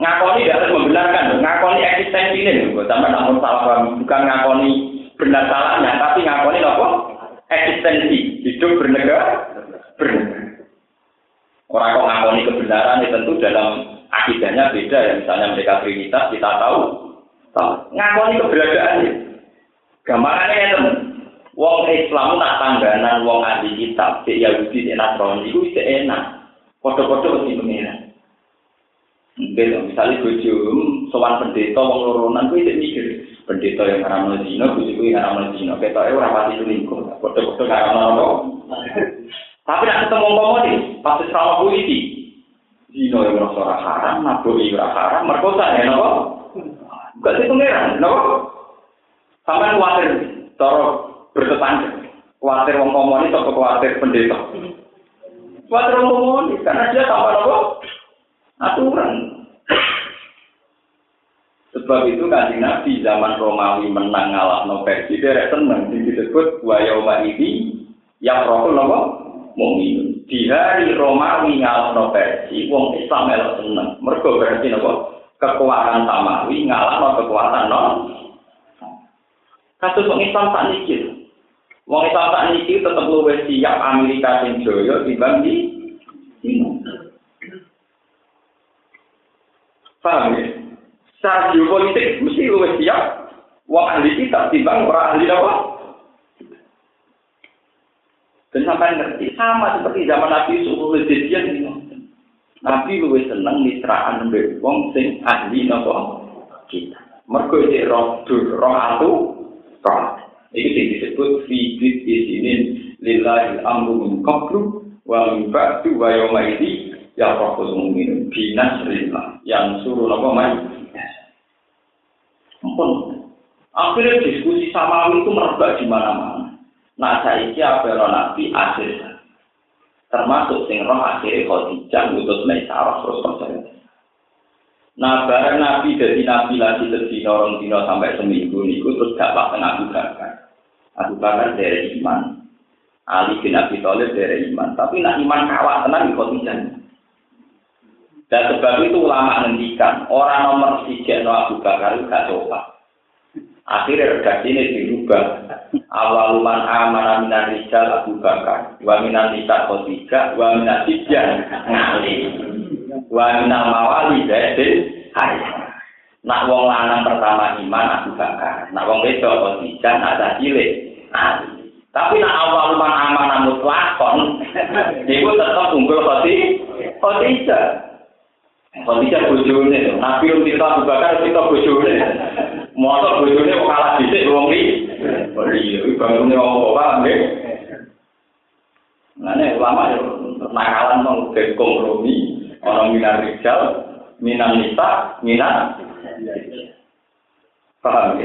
Ngakoni tidak harus membenarkan, ngakoni eksistensi ini, sama namun salah bukan ngakoni benar salahnya, tapi ngakoni apa? Eksistensi, hidup bernegara, bernegara. Orang kok ngakoni kebenaran itu tentu dalam akidahnya beda ya, misalnya mereka Trinitas kita tahu, tahu. ngakoni keberadaannya. Gambarannya ya teman, Wong Islam nak tangganan wong ahli kitab, cek Yahudi, cek Nasrani, itu bisa enak. Foto-foto mesti pengiran. Mungkin misalnya bojo sowan pendeta wong loronan cek mikir pendeta yang haram zina kuwi kuwi haram zina ketoke ora pati selingkuh foto-foto haram tapi nak ketemu komunis pasti sama polisi zina yang merasa ora haram nabi ora haram merkosa ya napa gak sih pengiran napa sampai khawatir cara bertetangga. Khawatir wong komunis atau khawatir pendeta. Khawatir wong karena dia tambah apa? Aturan. Sebab itu kan Nabi zaman Romawi menang ngalah no versi dia seneng disebut wayoma ini yang rokok nopo mumin. Di hari Romawi ngalah no versi wong Islam elok seneng. Mereka berarti nopo kekuatan Samawi ngalah no kekuatan non. Kasus wong Islam tak nikir. Wong Islam tak niki tetep luwih siap Amerika sing joyo dibanding di Paham ya? Secara geopolitik mesti luwih siap wong ahli kita timbang orang ahli apa? Dan sampai ngerti sama seperti zaman Nabi Yusuf Lejedian ini. Nabi luwih seneng mitraan mbek wong sing ahli napa kita. Mergo iki roh roh atu roh Ini disebut fidit di sini lillahi amru min qablu wa min ba'du wa yawma ini ya rabbul mu'min binas lillah yang suruh apa mai ampun akhirnya diskusi sama itu merebak di mana-mana nah saya apa nabi akhir termasuk sing roh akhirnya khotijah ngutus Maisarah terus percaya Nah, barang Nabi dari Nabi lagi sedina orang dino sampai seminggu niku terus gak pak Abu Bakar. Abu Bakar dari iman. Ali bin Abi Thalib dari iman. Tapi nak iman kawat tenang di khotijah. Dan sebab itu ulama ngendikan orang nomor tiga no Abu Bakar itu gak coba. Akhirnya redaksi ini dirubah. Awal man amanah minan rijal Abu Bakar, wa minan nisa Khadijah, wa minan tijah ngali, wa minan mawali zaidin hari. Nak wong lanang pertama iman Abu Bakar, nak wong wedok nak ada cilik. Tapi nak awal man amanah mutlakon, itu tetap unggul Khadijah bojone, Nabi kita Abu Bakar kita bojone. Motor bojone kok kalah dhisik wong iki. Oh iya, iki bangune apa paham nggih? Nah, nek ulama yo nakalan mau ke kompromi, orang minar rijal, minar nisa, minar paham?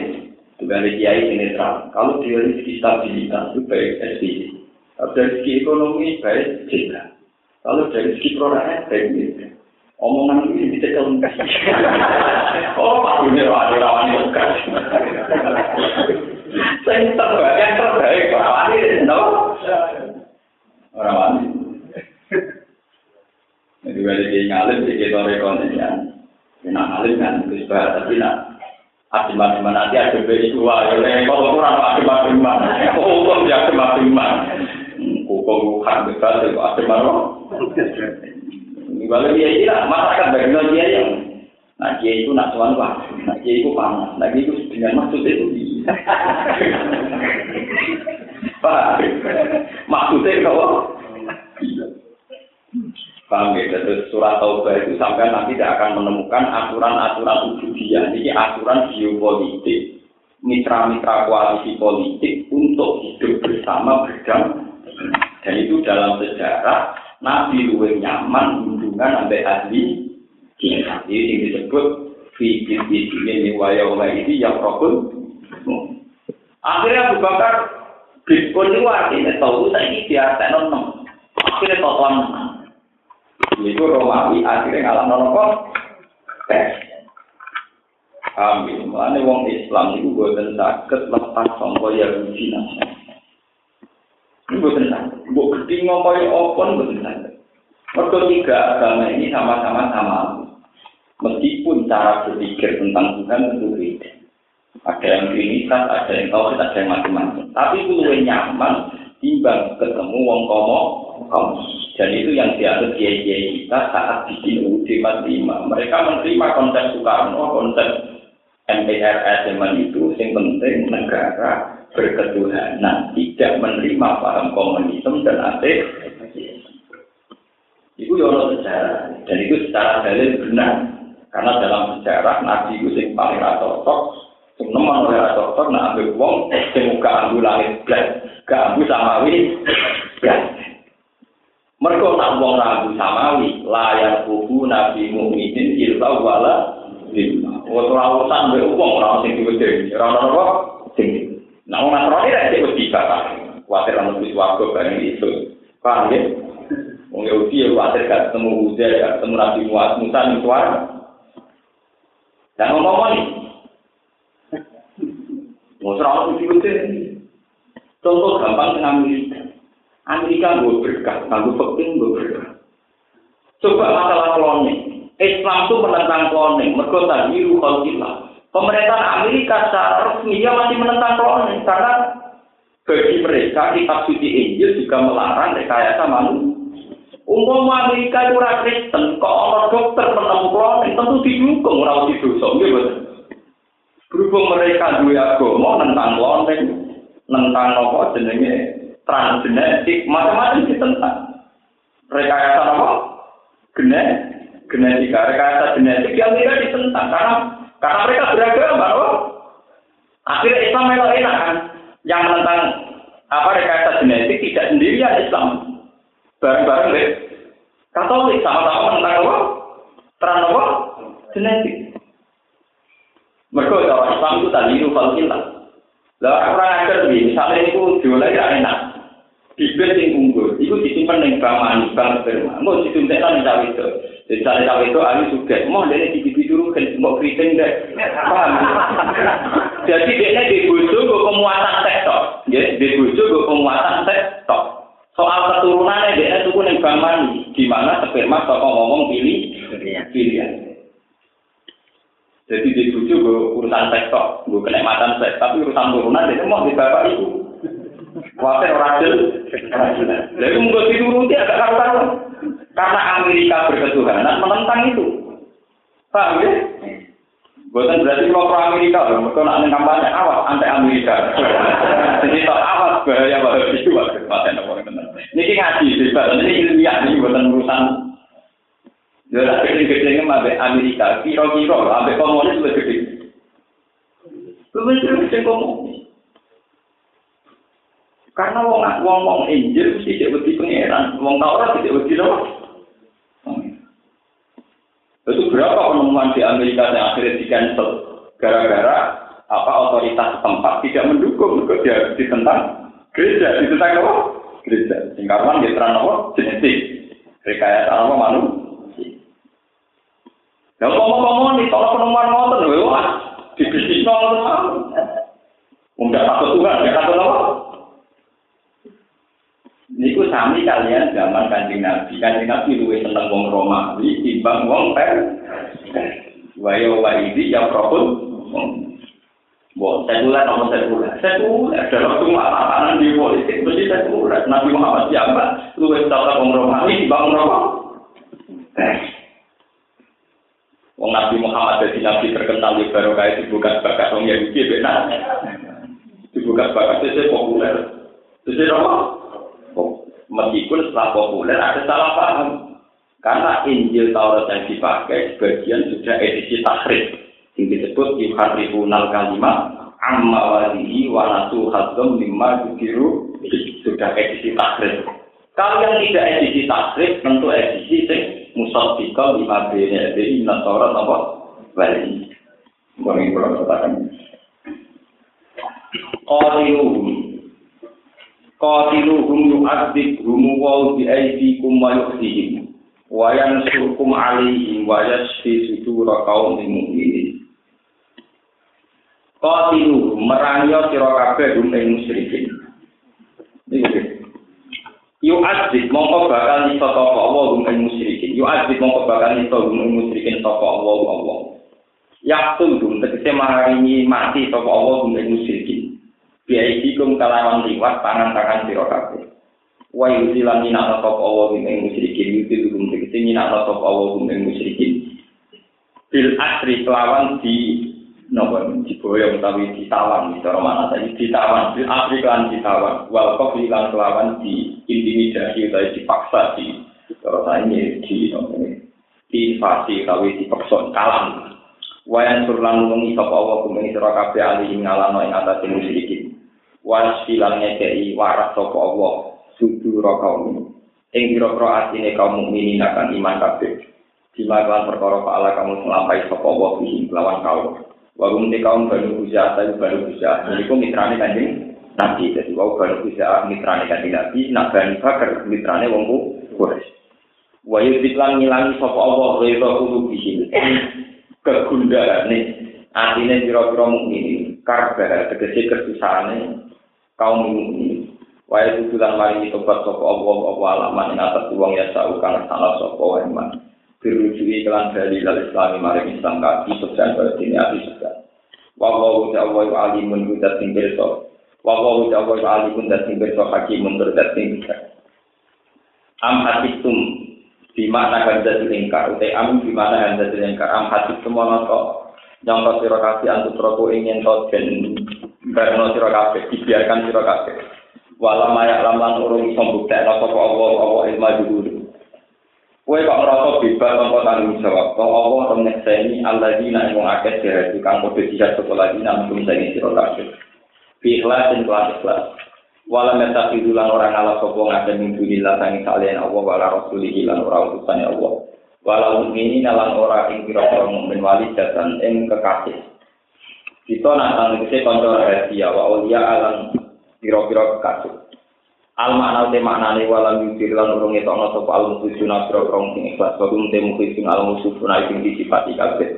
Juga ada kiai ini terang. Kalau rezeki stabilitas itu baik. Kalau dari segi ekonomi baik juga. Kalau dari segi produknya baik juga. Omongan ini bisa kelengkap. oh, Pak Dunia ada rawan lengkap. Saya terbaik, yang terbaik, rawan ini, no? Rawan ini. Jadi, kalau dia ngalim, dia kita rekonnya. Nak ngalim kan, itu tapi nak Adim-adim nanti ada beri dua, ya kalau kurang adim-adim hukum ya adim-adim hukum kan besar, adim-adim Kalau dia ini lah, masyarakat bagaimana dia yang Nah, dia itu nak tuan pak, nah dia itu panas, nah dia itu dengan maksud itu. Pak, maksudnya kalau Paham ya, terus surat Taubah itu sampai nanti tidak akan menemukan aturan-aturan ubudiyah. Ini aturan geopolitik, mitra-mitra koalisi politik untuk hidup bersama berdampingan. Dan itu dalam sejarah Nabi luwe nyaman hubungan sampai ahli cinta. Ini yang disebut fikir di sini waya ini yang rokun. Akhirnya Abu Bakar Bitcoin itu artinya tahu saya ini dia tenon Akhirnya totoan Itu Romawi akhirnya ngalah nono tes. Amin. Mulane wong Islam itu boten saged lepas sangka Yahudi nasional. Ini bukan santai. Buk gede ngomoy opon santai. Mereka tiga agama ini sama-sama sama. Meskipun cara berpikir tentang Tuhan itu beda. Ada yang trinitas, ada yang tahu, ada yang macam-macam. Tapi itu lebih nyaman timbang ketemu wong komo kamu. Dan itu yang dianggap kiai-kiai kita saat bikin UUD 45. Mereka menerima konsep Soekarno, konsep MPRS zaman itu, yang penting negara berketuhanan, tidak menerima paham komunisme dan ateis. Itu ya sejarah, dan itu secara dalil benar. Karena dalam sejarah Nabi itu yang paling cocok, sing nemen oleh cocok, nah ambil wong, sing muka ambu langit blas, gak ambu samawi, blas. Mereka tak wong ragu samawi, layar buku Nabi Mu'minin, ilta wala, lima. Waktu rawusan, wong sing diwedeng, sing Nah, orang Nasrani tidak cek wedi bapak. Khawatir anak bis warga bareng itu. Paham ya? Orang Yahudi ya khawatir gak ketemu Uzair, gak ketemu Nabi Musa di suara. Dan ngomong nih. Mau serang itu Contoh gampang dengan Amerika. Amerika gue berkah, gue penting gue berkah. Coba masalah kloning. Islam itu menentang kloning. Mereka tadi ruhul Pemerintah Amerika secara resmi dia masih menentang kloning karena bagi mereka kitab suci Injil juga melarang rekayasa manusia. Umum Amerika itu orang Kristen, kok orang dokter menemukan kloning tentu didukung orang di dosa, gitu. Berhubung mereka dua agama tentang kloning, tentang apa jenenge transgenetik, macam-macam ditentang. Rekayasa apa? Genetik, genetika, rekayasa genetik yang tidak ditentang karena karena mereka beragama, oh. Akhirnya Islam memang enak kan. Yang menentang apa rekayasa genetik tidak sendirian Islam. Bareng-bareng deh. Katolik sama-sama menentang apa? Terang apa? Genetik. Mereka orang Islam itu tadi itu falkilah. Lah orang ajar misalnya itu jualan ya enak. bibir sing unggul iku disimpen ning bank manis bank sperma mau ning cawe itu jadi cawe itu ahli suket mau dia di bibir dulu kan mau keriting deh paham. Jadi dia di bojo gue pemuatan sektor ya di bojo gue pemuatan sektor soal keturunannya dia tuh ning bank manis di mana sperma toko ngomong pilih. Pilihan. Jadi di bucu gue urusan seks kok, gue kenikmatan seks, tapi urusan turunan itu mau di bapak ibu. Wajar rajin, Jadi mungkin dituruti agak karuan. Karena Amerika berketuhanan menentang itu. Paham ya? Bukan berarti kalau pro Amerika, mereka nak kampanye awas anti Amerika. Jadi tak awas bahaya bahaya itu paten apa Ini ngaji bebas, ini ilmiah ini bukan urusan. Jadi kecil-kecilnya sampai Amerika, kira-kira sampai komunis lebih gede. Lebih gede komunis. Karena wong wong wong Injil mesti tidak berdiri pangeran, wong Taurat tidak berdiri apa? Itu berapa penemuan di Amerika yang akhirnya di cancel gara-gara apa otoritas tempat tidak mendukung itu dia ditentang gereja, ditentang apa? Gereja. Singkarwan dia terang apa? Genetik. Rekayasa apa manusia. Ya ngomong-ngomong nih, kalau penemuan ngotot, wah, di bisnis ngotot. Enggak takut Tuhan, enggak takut apa? Niku sami kalian zaman kanjeng Nabi. Kanjeng Nabi luwih seneng wong Romawi timbang wong Per. Wayo waidi ya propun. Bo, sekuler nomor sekuler. Sekuler dalam semua tatanan di politik mesti sekuler. Nabi Muhammad siapa? Luwih tata wong Romawi timbang wong Romawi. Wong Nabi Muhammad jadi Nabi terkenal di barokah dibuka bakat wong Yahudi benar. Dibuka bakat itu populer. Itu apa? Meskipun setelah populer ada salah paham. Karena Injil Taurat yang dipakai sebagian sudah edisi tahrif. Yang disebut yuharrifunal kalimah amma walihi wa nasu hadzam mimma yukiru sudah edisi tahrif. Kalau yang tidak edisi tahrif tentu edisi sing musaddiqal lima bene jadi Taurat apa? Wali. Mungkin kalau katakan. Qaliluhum qatiluhum yu'adzibhum wa bi aydikum wa yuhdihim wa yansurkum alaihim wa yashfi sudura qaumin mu'minin. Qatiluhum merangi sira kabeh hum ing musyrikin. Iki yu'adzib mongko bakal iso sapa Allah hum ing musyrikin. Yu'adzib mongko bakal iso hum ing musyrikin sapa Allah Allah. Yaktul dum tegese maringi mati sapa Allah hum ing biaidikum kalawan liwat tangan-tangan sira kabeh. Wa yusilan minana sapa Allah ing musyrikin yuti dum tegese minana sapa Allah ing musyrikin. Bil asri kelawan di napa diboyong utawi ditawan cara mana tadi ditawan bil asri kan ditawan wal kok lan kelawan di intimidasi utawi dipaksa di cara ini di napa di invasi utawi dipaksa kalam wayan surlan nungi sapa Allah kumeng sira kabeh alih ngalano ing atase musyrikin wasilan ngekei waras sapa Allah sudura kaum ing pira-pira atine kaum mukminin akan iman kabeh. Dimakan perkara paala kamu melampai sapa Allah bihi lawan kaum. Wagum te kaum banu usia atau banu usia ini kok mitrane kanjeng nabi. Jadi wau banu usia mitrane kanjeng nabi nak bani bakar mitrane wong Quraisy. Wa yudiklan ngilangi sapa Allah rida kudu bihi. Kegundaane atine pira-pira mukminin karbar tegese kesusahane kaum ini. Wae tujuan mari tobat sapa Allah apa alaman ing atas wong ya sau kang salah sapa wae man dirujui kelan dari lal islami mari islam kaki pada sini ati sukses wa wa wa wa alimun kudat sing berso wa wa wa wa alimun kudat sing berso hakimun kudat sing am hatitum di mana kan jadi lingkar utai am di mana kan jadi lingkar am hatitum ana kok? Yang sira kasih antuk ingin to den Barno sira kabeh, dibiarkan sira kabeh. Wala mayak lamlan urung iso mbuktekno sapa Allah apa ilmu dulu. Kowe kok ngerasa bebas tanpa tanggung jawab. Kok Allah ora nyekseni alladzina ing akeh dhewe kang padha dijak sapa lagi nang sing sira kabeh. Bi ikhlas dan kelas ikhlas. Wala metafidu lan ora ngalah sapa ngake ning dunillah sang kalian Allah wala rasulihi lan ora utusane Allah. Wala mukminin lan ora ing pira-pira mukmin wali datan ing kekasih. kita nantang negeri konco rahasia wa ulia alam piro-piro kekasih. Al makna te maknane walam yudhir lan urungi tokno sopa alam tujuh nabro krong sing ikhlas. Wakum te mukhisin alam usufu naik sing kabeh.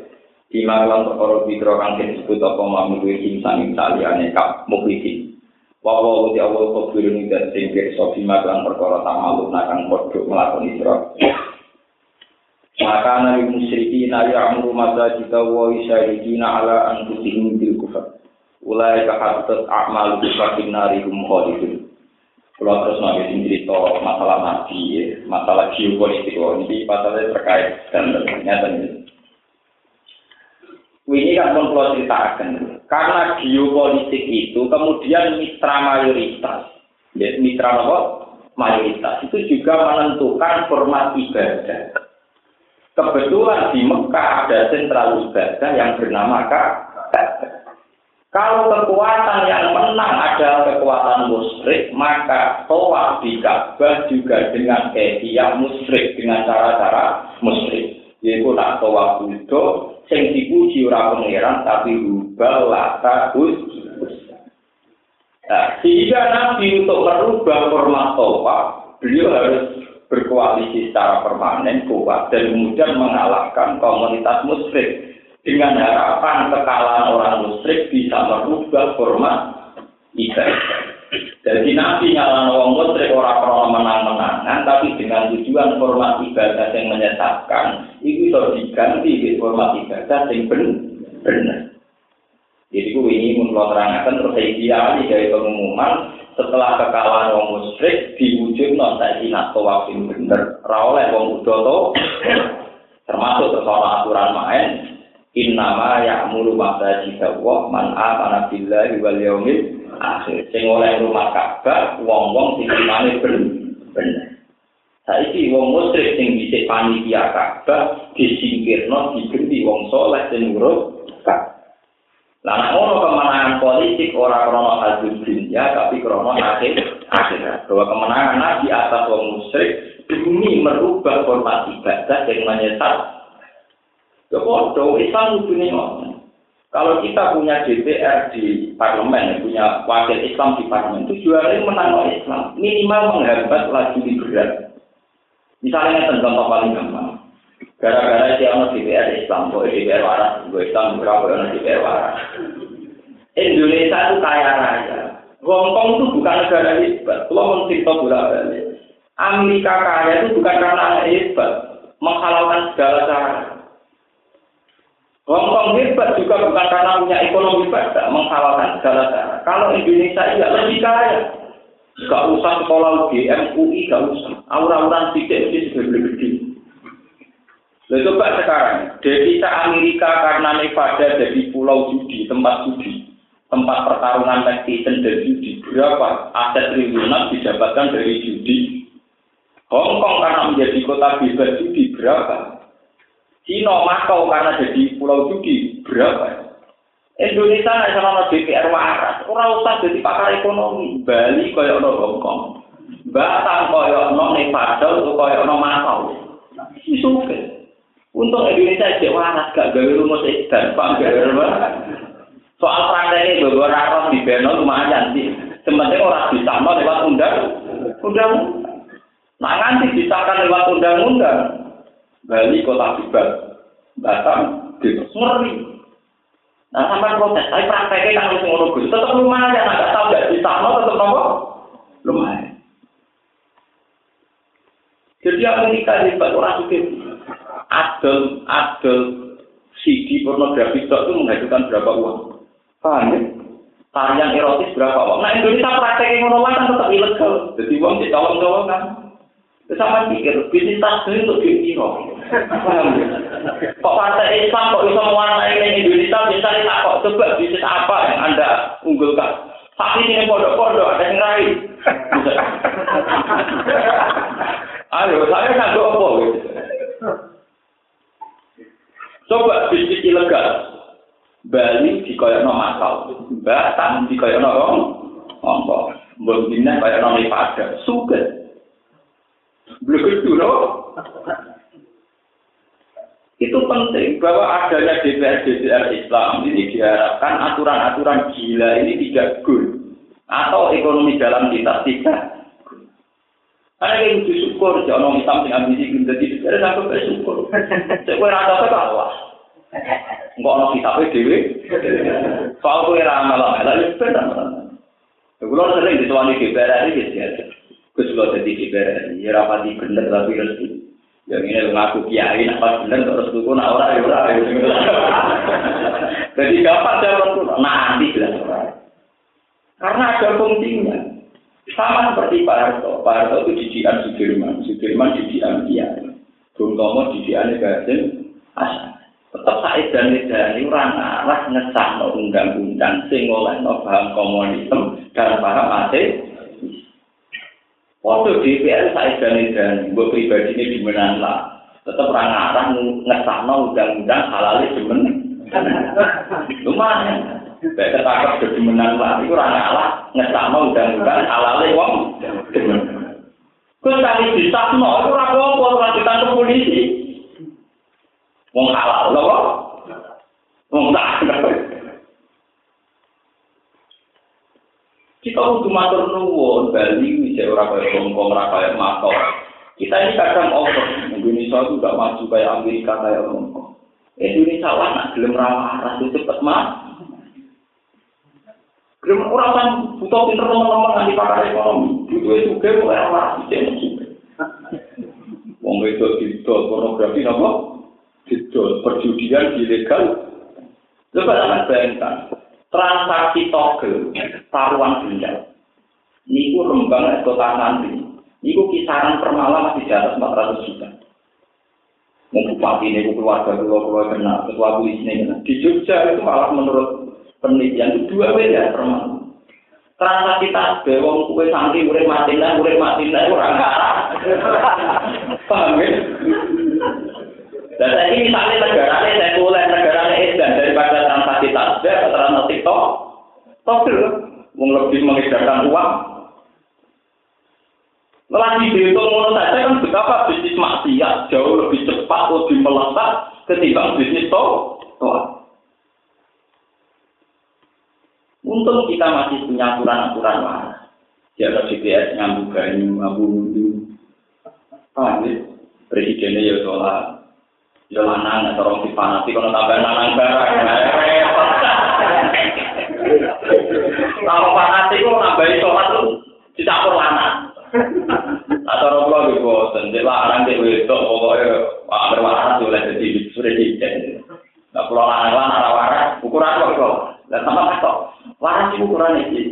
Lima lan perkara bidro kang disebut apa mamuwi insani taliane ka mukhisin wa wa di awal kok durung ida sing kersa lima lan perkara tamalu kang padha nglakoni sira. Maka nabi musyriki na ya'muru mata jika wa isyarikina ala anfusihim bil kufar. Ulai kahatat a'mal kufarin nari hum khalidun. Kalau terus nabi sing cerita masalah nabi, ya, masalah geopolitik, ini pasalnya terkait dan ternyata ini. Ini kan pun kalau ceritakan, karena geopolitik itu kemudian mitra mayoritas, ya, mitra apa? Mayoritas itu juga menentukan format ibadah. Kebetulan di Mekah ada sentral ibadah yang bernama Ka'bah. Kalau kekuatan yang menang adalah kekuatan musyrik, maka tawaf di Ka'bah juga dengan kefiyah musyrik, dengan cara-cara musyrik. Yaitu nak tawaf budo, sing dipuji ora pangeran tapi rubah lata Nah, sehingga Nabi untuk merubah format tawaf, beliau harus berkoalisi secara permanen kuat dan kemudian mengalahkan komunitas musyrik dengan harapan kekalahan orang musyrik bisa merubah format ibadah. Jadi Nabi nyala orang musyrik orang krono menang-menangan, tapi dengan tujuan format ibadah yang menyesatkan, itu bisa diganti di format ibadah yang benar. Jadi ini menurut terangkan terus ideal dari pengumuman setelah kekalahan orang musyrik diwujud non saiki nak tawaf sing bener, oleh wong termasuk tersoal aturan main Innama ya'muru masajid wa man amana billahi wal yaumil akhir. Sing oleh rumah Ka'bah wong-wong sing imane bener. Saiki wong musyrik sing dhisik panitia Ka'bah disingkirno digendi wong saleh sing Ka'bah. Nek ngono kemenangan politik ora krono hasil dunia tapi krono akhir akhirat. Bahwa kemenangan di atas wong musyrik demi merubah format ibadah yang menyesat Ya bodoh, Islam ngoten. Kalau kita punya DPR di parlemen, punya wakil Islam di parlemen, tujuannya menang Islam. Minimal menghambat laju liberal. Misalnya contoh paling gampang. Gara-gara dia mau DPR Islam, boleh DPR waras, gue Islam berapa orang DPR waras. Indonesia itu kaya raya. Hongkong itu bukan negara hebat. Kalau mencerita bola balik. Amerika kaya itu bukan karena hebat, menghalalkan segala cara. Hongkong hebat juga bukan karena punya ekonomi pada menghalalkan segala cara. Kalau Indonesia tidak lebih kaya, gak usah sekolah UGM, UI, gak usah. Aura-auran tidak mesti sudah gede. Lalu coba sekarang, devisa Amerika karena Nevada jadi pulau judi, tempat judi, tempat pertarungan netizen dan judi. Berapa aset triliunan didapatkan dari judi? Hongkong karena menjadi kota bebas judi, berapa? Cina Makau karena jadi pulau judi berapa? Indonesia nggak sama DPR waras, orang usah jadi pakar ekonomi. Bali kaya ono Hongkong, Batam kaya ono Nevada, kaya ono Makau. Ini suka. Untuk Indonesia jadi waras, gak gawe rumus dan pak gawe rumah. Soal prakteknya bahwa rakyat di Beno lumayan sih. Sebenarnya orang bisa mau lewat undang, undang. Nah nanti disahkan lewat undang-undang. Bali kota bebas, Batam bebas, ngeri. Nah, sampai proses, tapi prakteknya kan harus ngono gus. Tetap lumayan, nggak tahu nggak bisa, mau tetap nopo lumayan. Jadi Amerika hebat orang itu adol adol CD pornografi itu menghasilkan berapa uang? Paham ya? Tarian erotis berapa uang? Nah Indonesia prakteknya ngono kan tetap ilegal. Jadi uang ditolong-tolong kan. Sama pikir, bisnis tas ini untuk dipiro. Kok partai Islam kok bisa mewarnai ini Indonesia, misalnya tak kok coba bisnis apa yang Anda unggulkan. Tapi ini pondok-pondok, ada yang lain. Ayo, saya nggak apa gitu. Coba bisnis ilegal. Bali di koyok no masal. Batam di koyok no Hongkong. Mbok koyok no Nevada. Suket. Begitu loh. Itu penting bahwa adanya DPR DPR Islam ini diharapkan aturan-aturan gila ini tidak good atau ekonomi dalam kita tidak. Karena yang syukur, jangan Islam yang ambisi kita di DPR sampai bersyukur. Saya kira rasa Allah. Enggak ono kitabnya dewi. Soal kue ramal, lah ya benar. Kalau sering dituani DPR ini gitu Gus kalau jadi DPR ini, ya rapati bener tapi restu. Yang ini ngaku kiai, apa bener terus tuh nak orang ya orang. Jadi gampang jalan tuh, nanti jelas orang. Karena ada fungsinya. Sama seperti Pak Harto. Pak Harto itu didikan Sudirman, Sudirman didikan Kiai. Bung Tomo didikan Gajen Hasan. Tetap Said dan Nidani orang arah ngesah no undang-undang sing oleh no paham komunisme dan paham ateis. Waktu DPR saya dan dan gue pribadi ini dimenang lah. Tetap orang arah ngesahno undang-undang halal demen. Lumayan. Baik ketangkep jadi menang lah. Itu orang arah ngesahno undang-undang halal wong. Terus kali disahno, itu orang apa orang ditangkap polisi. Wong halal loh. Wong tak. Kita untuk matur nuwun Bali bisa orang kayak Hongkong, orang kayak Makau. Kita ini kadang over. Indonesia itu gak maju kayak Amerika kayak Hongkong. Indonesia lah nak gelem ramah rasa cepet mah. Gelem orang kan butuh pinter teman-teman nanti pakar ekonomi. Butuh itu gue mulai rasa cepet. Wong itu itu pornografi? Itu perjudian ilegal. Coba transaksi togel taruhan benda niku rembang kota nanti niku kisaran per malam masih di atas 400 juta mau bupati ini keluarga keluar keluar kena ketua polisi ini di Jogja itu malah menurut penelitian itu dua beda per malam transaksi tasbih wong kue santri urip mati lah urip mati lah orang paham ya? Dan saya ini misalnya negara ini, saya mulai negara ini dan daripada transaksi tasbih atau transaksi TikTok, togel, mau lebih mengedarkan uang. Lagi dihitung ngono saja kan betapa bisnis maksiat jauh lebih cepat, lebih melesat ketimbang bisnis toh. Untung kita masih punya aturan-aturan waras. Jaga GPS nyambung banyu, nyambung wudhu. Paham ya? Presidennya ya sholat, Ya lanang atau orang dipanati kalau tambah lanang barang. Kalau panati itu nambahi sholat itu dicampur lanang. Atau orang tua gitu, jadi lanang di wedok pokoknya hampir waras oleh jadi presiden. Nah kalau lanang lanang ada waras, ukuran apa kok? Dan sama kok, waras itu ukuran itu.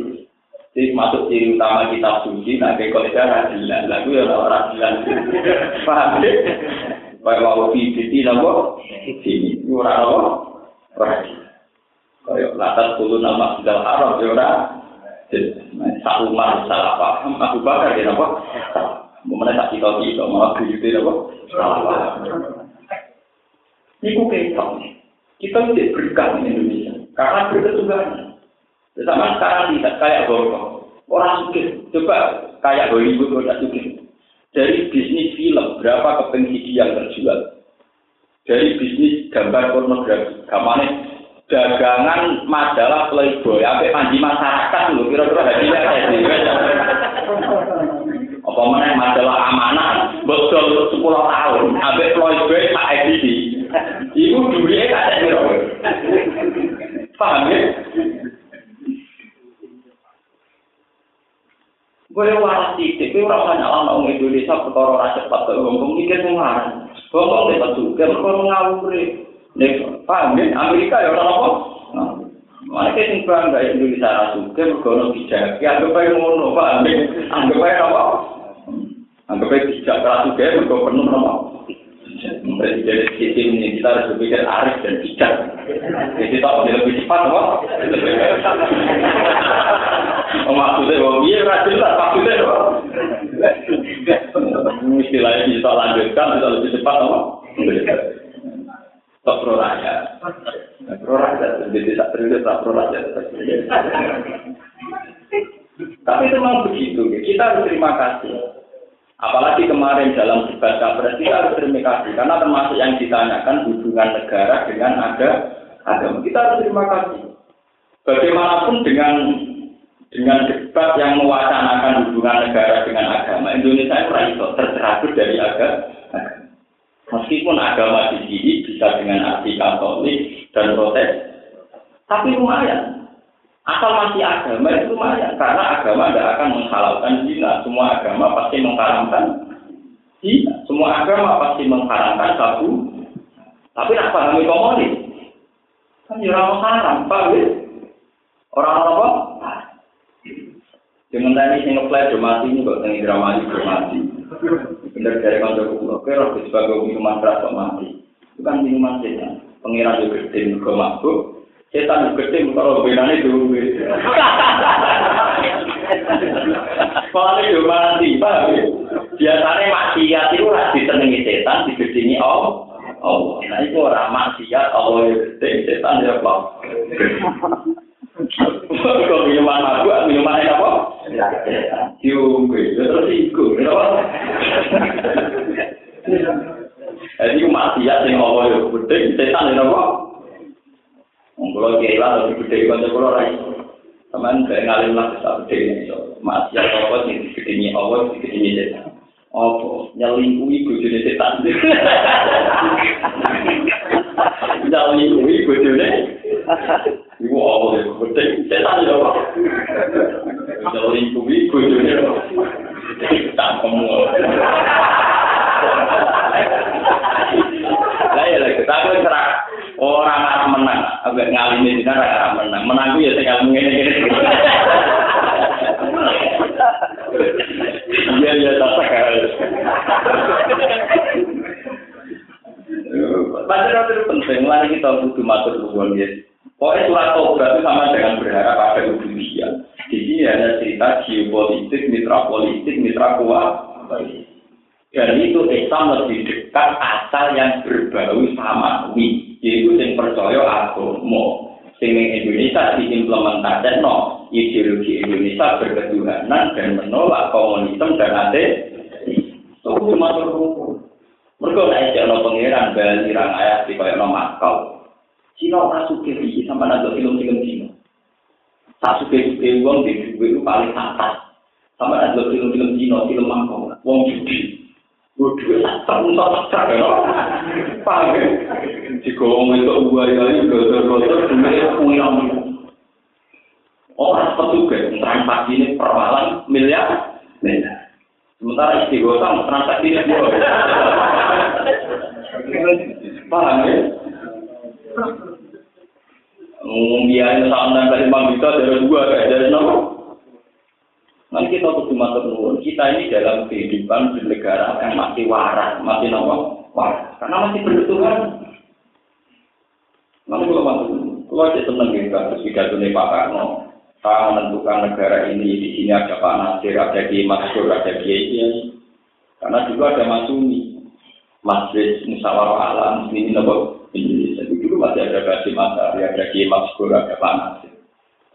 Jadi masuk ciri utama kitab suci, nah kayak kalau ada jelas, lagu ya orang jelas. Paham Kaya mau di sini sini ora nopo, ora. Kaya latar dulu nama sudah haram ya umar salah Abu Bakar ya tak kita kita nopo, salah ketok. Kita tidak berkah di Indonesia karena berketuhanan. Sama sekarang kayak Hongkong. Orang suka, coba kayak Hollywood orang suka. Dari bisnis film, berapa keping CD yang terjual? Dari bisnis gambar pornografi, gamane dagangan majalah Playboy, sampai panji masyarakat loh, kira-kira hadiah Apa mana majalah amanah, betul 10 tahun, sampai Playboy tak edisi. Ibu duitnya tak ada Paham ya? Gue waras titik, gue rasa nyala orang Indonesia perkara ora cepat kok ngomong mikir pengaruh. Ngomong lewat juga perkara ngawur. Nek paham ya, Amerika ya orang apa? Kita sing bangga Indonesia ra suka mergo bijak. Ya anggap ae ngono, paham ya? Anggap ae apa? Anggap ae bijak ra suka mergo penuh apa? Presiden sisi ini kita harus berpikir arif dan bijak. Jadi tak lebih cepat, apa? Maksudnya, oh, iya, rajin lah, maksudnya, oh. Istilahnya bisa lanjutkan, bisa lebih cepat, apa? Tak pro rakyat. Pro rakyat, jadi tak terlihat, tak pro rakyat. Tapi itu memang begitu, kita harus terima kasih. Apalagi kemarin dalam debat capres kita harus terima kasih karena termasuk yang ditanyakan hubungan negara dengan ada agama. Kita harus terima kasih. Bagaimanapun dengan dengan debat yang mewacanakan hubungan negara dengan agama, Indonesia itu itu tercerabut dari agama. Meskipun agama di sini bisa dengan arti katolik dan protes, tapi lumayan. Asal masih agama itu lumayan, karena agama tidak akan menghalalkan zina. Semua agama pasti mengharamkan zina. Semua agama pasti mengharamkan sabu. Tapi nak pahami komunis, kan ya orang haram, paham ya? Orang apa? Jangan tanya sing ngeplay mati ini kok tengah drama do mati. Bener dari kantor kulo, kira sebagai minuman keras mati. Itu kan minuman setan. Pengiran juga gede, juga mabuk. Setan gede kalau benane duwe. Kalau itu mati, paham ya? Biasanya maksiat itu ora disenengi setan, digedingi Allah. Allah. Nah itu orang maksiat, Allah ya gede, setan ya apa? Kok minuman mabuk, minuman apa? diombe terus iku. Eh, Jadi mati ya sing ngopo yo gede setan yo kok ngono iki lha lu gede kok ndek ora iso. Sampean gak ngalim lah sak gede iso. Mati ya kok sing dikini awon dikini setan? Opo nyelingkuhi bojone setan. Nyelingkuhi bojone setan Iku apa ya? Gede setan ya apa? Nyelingkuhi bojone. Tak kamu. Lah ya lagi, tapi serak orang arah menang, agak ngalimi di sana arah menang. Menang ya saya ini ini. Iya iya tak harus. Baca itu penting, mari kita butuh matur nuwun ya. Pokoknya surat tobat itu sama dengan berharap pada ubudiyah. Di sini ada cerita geopolitik, mitra politik, mitra kuat. Dan itu Islam lebih dekat asal yang berbau sama wi, yaitu yang percaya agama. Sing Indonesia diimplementasikan no ideologi Indonesia berketuhanan dan menolak komunisme dan ada itu cuma terkumpul. Mereka naik jalan pangeran Bali rang ayat di kayak no Makau. Cina orang suka di sama nado film-film Cina. Tak suka suka uang di itu paling atas. Sama nado film-film Cina, film Makau, uang judi. Tak usah tak ya. Paham ya? Jika orang itu buaya ini gotor-gotor, sebenarnya punya Orang petugas, transaksi ini permalan miliar. Sementara istighosah transaksi ini dua. Paham ya? Ngomong biaya dengan lima juta dari dua, kayak dari nomor. Nanti kita kudu matur nuwun, kita ini dalam kehidupan di negara yang masih waras, masih nopo? Waras, karena masih bertuhan. Nanti kalau matur kalau aja seneng gitu, terus pidato Pak Karno, saya menentukan negara ini di sini ada Pak Nasir, ada Kiai Masyur, ada Kiai karena juga ada Mas Umi, Masjid Musyawarah Alam, ini nopo Indonesia. Dulu masih ada Basim Masari, ada Kiai Masyur, ada Pak Nasir.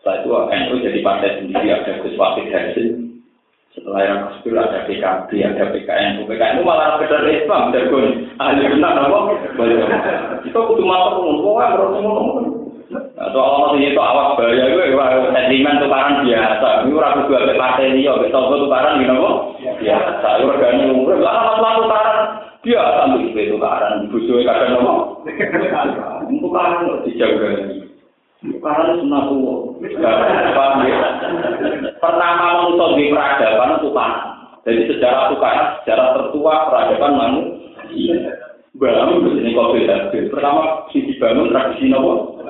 Setelah itu NU jadi partai sendiri, ada Gus Wafid Hasim. Setelah yang Gus ada PKB, ada PKN. PKN itu malah sekedar Islam, dan pun ahli benar, apa? Itu kudu mata umum, kok nggak perlu ngomong. Atau Allah itu awas bahaya itu, sentimen tukaran biasa. Ini orang kedua ke partai ini, ya, besok tukaran gini kok? Biasa, itu regani umur. Lah, masalah tukaran biasa, itu tukaran. Busuknya kadang ngomong. Tukaran dijaga. Karena sunat tua. Pertama manusia di peradaban itu tanah. Jadi sejarah tukaran, sejarah tertua peradaban manusia. Bangun begini kau beda. Pertama sisi bangun tradisi nopo.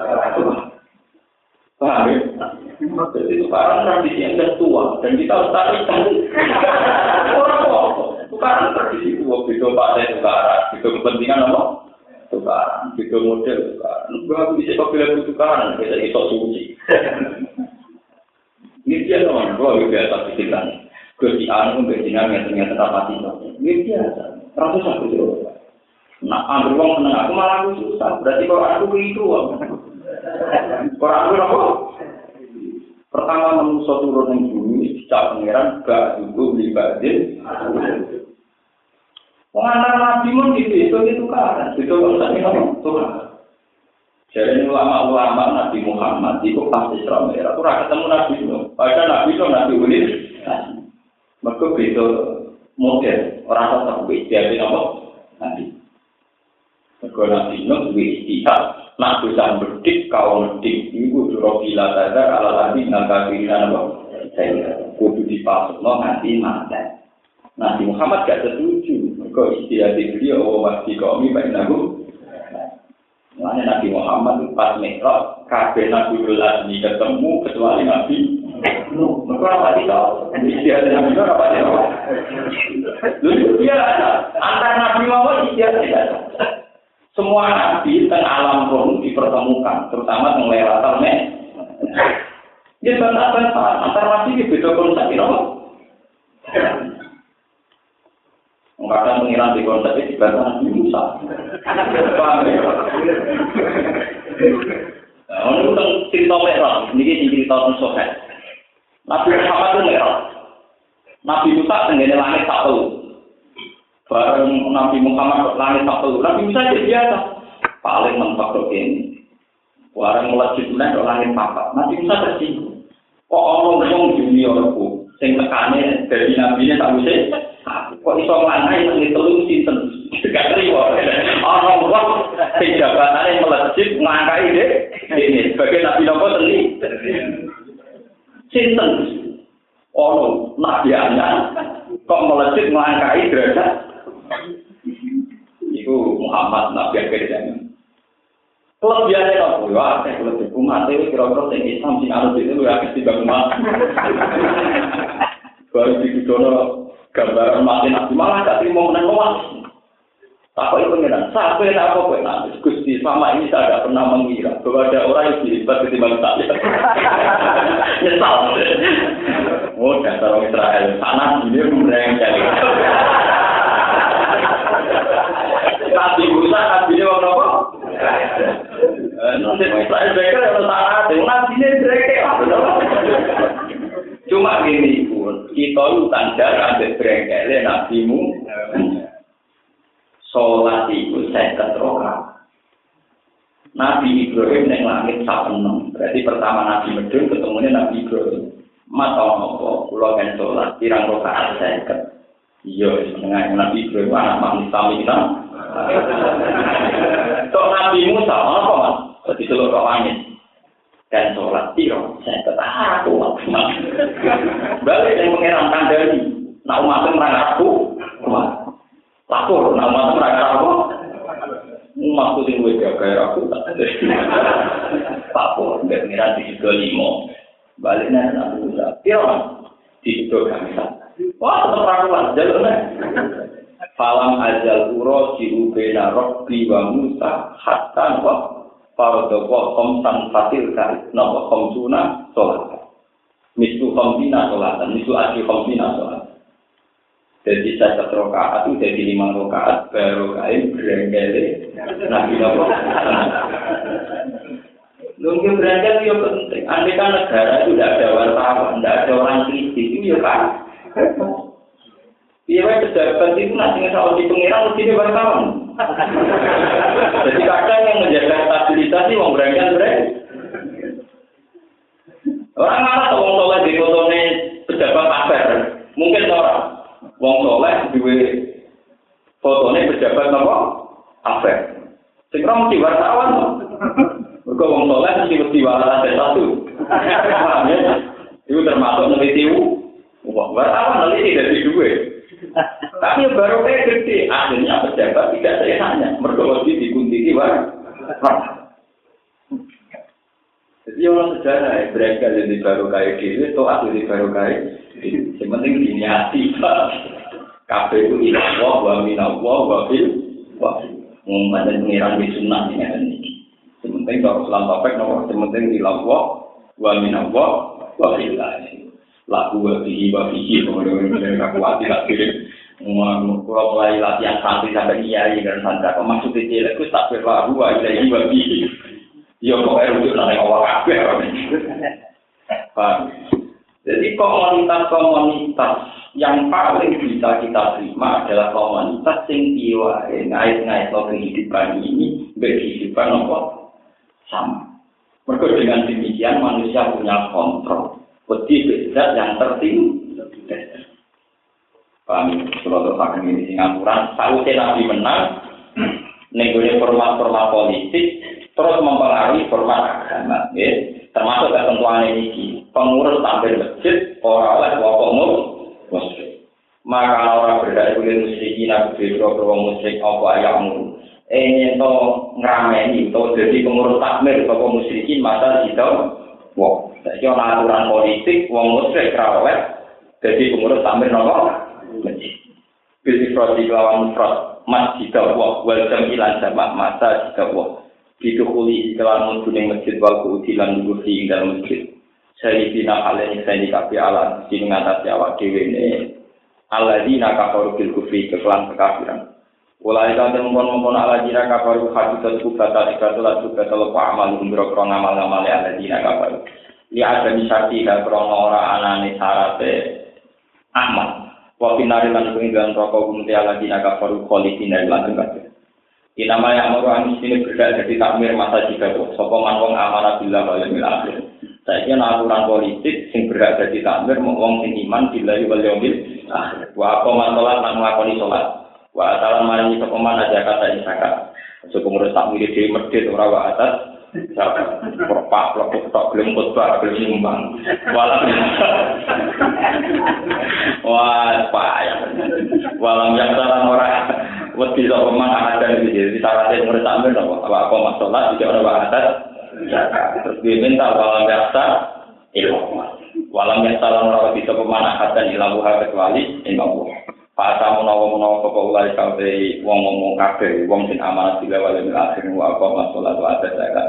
Ya? Jadi tukaran tradisi yang tertua dan kita harus tarik Orang kok tukaran tradisi tua, beda pak tukaran, beda kepentingan apa? tukaran, video model tukaran. Gak bisa kau pilih tukaran, kita iso suci. Ini dia teman, gua biasa pikiran. Gusti anu bejinan yang ternyata mati. Ini biasa, ratus aku itu. Nah, ambil uang seneng aku malah aku susah. Berarti kalau aku begitu, aku apa? Pertama manusia turun yang bumi, dicap pangeran, gak juga beli badin. Pengantar Nabi pun gitu, itu itu kan, itu kan apa? Tuhan. Jadi ulama-ulama Nabi Muhammad itu pasti Isra Mi'raj. Itu ketemu Nabi itu. Padahal Nabi itu Nabi Ulil. Mereka itu model orang tetap beda apa? Nabi. Mereka Nabi itu istihad. Nak dosa bedik kau medik iku duro bila tanda ala lagi nangka kiri apa saya kudu dipasuk no nanti mata Nabi Muhammad gak setuju kok istilah beliau oh masih kau mi baik nabu Makanya Nabi Muhammad pas mikrot, kabeh Nabi Azmi ketemu kecuali Nabi Nuh. Mereka apa tidak? Istiadat Nabi Nuh apa tidak? Lalu dia antara Nabi Muhammad istiadat tidak Semua Nabi tentang alam roh dipertemukan, terutama tentang lewatan mek. Dia bantah-bantah, antara Nabi itu beda konsep, you know? Kadang pengiran di konsep di bantah Nabi Musa. Paham ya? Nah, ini tentang cerita merah, ini cerita tentang sohet. Nabi Muhammad itu merah. Nabi Musa tenggene langit satu. Bareng Nabi Muhammad langit satu. Nabi Musa jadi biasa. Paling mentok ini. Bareng melejit mulai langit papat. Nabi Musa tersinggung. Kok orang ngomong juniorku, sing tekane dari nabi ini tak bisa kok iso nganai nang telu sinten gak terima ana wong sing jabatane melejit ngangkai deh ini sebagai nabi nopo teli sinten ono nabi ana kok melejit ngangkai derajat iku Muhammad nabi akhir zaman Kelebihannya apa? Ya, saya di umat itu kira-kira yang Islam sih harus itu ya pasti bangun umat. Baru di Kudono gambaran mati nabi malah gak terima menang umat. Apa itu pengiran? Siapa yang apa kok nanti? Gusti sama ini saya tidak pernah mengira bahwa ada orang yang hebat ketimbang saya. Nyesal. Oh, dasar orang Israel sana ini merengkel. Nabi Musa, Nabi ini orang apa? Nanti breaker yang salah, nabi ini breaker. Cuma gini pun, kita itu tanda ambil breaker nabimu. Sholat itu saya keteroka. Nabi Ibrahim yang langit sapenem. Berarti pertama Nabi Medun ketemunya Nabi Ibrahim. Mata nopo, pulau kan sholat, tirang rokaat saya ke. Iya, dengan Nabi Ibrahim anak manusia kita. Tok Nabi Musa, apa mas? Jadi seluruh langit. Dan sholat tiro, saya ketahan aku Balik yang mengerang kandani. Nah umatnya merang aku, lapor. Nah umatnya merang aku. Umatku sing gue jaga aku. Lapor, nggak mengira di situ limo. Baliknya Nabi Musa, tiro di situ kami Wah, tetap rakuan, jalurnya. Falam ajal uro diubena robbi wa musa hatta wa farodoko komsan fatil kait nopo komsuna sholat. Misu komsina sholatan, misu aji komsina sholat. Jadi saya rokaat itu jadi lima rokaat baru kain berenggele nabi nopo. Nunggu berangkat itu penting. Andai kan negara itu tidak ada wartawan, tidak ada orang kritis, itu ya kan. Iya, wae pejabat itu nanti ngesal di pengiran mesti di wartawan. Jadi kadang yang menjaga stabilitas sih mau berangkat berangkat. Orang malah tuh wong soleh di fotone pejabat kabar. Mungkin orang wong soleh di fotone pejabat apa? Kabar. Sekarang mesti wartawan. Mereka wong soleh mesti mesti wartawan satu. Itu termasuk meneliti Wah, wartawan neliti dari dua. Tapi baru kayak gede, akhirnya pejabat tidak seenaknya. Mereka mesti dikuntiki, wah. Jadi orang sejarah, mereka jadi baru kayak gitu, atau aku jadi baru gitu. Yang penting diniati, Kafe itu inawah, wa minawah, wa fil, wa Muhammad dan pengiran di sunnah ini. Sementing kalau selam topek, nomor sementing ilawah, wa minawah, wa fil lagu wabihi wabihi kemudian mereka kuat tidak kirim. Kalau mulai latihan santri sampai iya dan santri kok maksud itu itu tak berlagu wa ilahi wabihi ya kok erujuk nanti awal kabeh jadi komunitas-komunitas yang paling bisa kita terima adalah komunitas yang tiwa ngait-ngait lo kehidupan ini berkehidupan apa? Sama. Mereka dengan demikian manusia punya kontrol Wedi beda yang tertinggi. Paham, kalau terpakai ini Singapura, tahu Nabi menang, nenggone format-format politik, terus mempengaruhi format agama, ya. termasuk ketentuan ini pengurus tampil masjid orang oleh kelompok muslim. Maka orang berdak kulit musyrikin aku biro bahwa musyrik apa ayahmu. Eh to ngrameni to jadi pengurus takmir bahwa musyrikin masa kita saiki ana aturan politik wong musyrik krawet dadi pengurus sampe nopo masjid bisa proti lawan prot masjid wa wal jamilan jamak masa jika wa dituhuli dalam mundune masjid wal ku utilan ing dalam masjid Sari bina ala ni sani kapi ala si mengatasi awak dewe ni ala dina kakor bil kufri kekelan kekafiran. Wala itu ada mohon-mohon ala dina kakor hati tersebut kata dikatulah juga amal pahamal umbro krona malam ala dina. Li ada misati dan krong ora anane sarate amal. Wa binari lan penginggan rokok kumti alladzina kafaru kholidina lan kabeh. Inama yang mau anis ini berdak jadi takmir masa jika kok. Sopo manwong amanah bila wal yaumil akhir. Saya kira aturan politik sing berdak jadi takmir mau wong sing iman bila wal yaumil Wa koma sholat lan nglakoni sholat. Wa atalan maringi sapa man aja kata ing zakat. Aja ngurus tak mirip dhewe medhit ora atas. siapa berpak lepuk tak beli kotak beli nyumbang walang wah pak ya walang yang salah orang wedi sok pemang ada di sini di salah satu murid tampil apa apa apa mas solat di jalan bahasa terus dia minta walang biasa ilmu walang yang salah orang wedi sok pemang ada di lampu hati kecuali ilmu Fasa menawa menawa kapa ulai kabeh wong ngomong kabeh wong sing amanat sila wal akhir wa apa masalah wa ada zakat.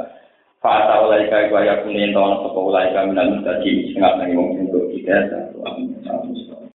Fasa ulai kabeh ya kunin tahun kapa ulai kabeh minal mustajib sing ngene wong sing tidak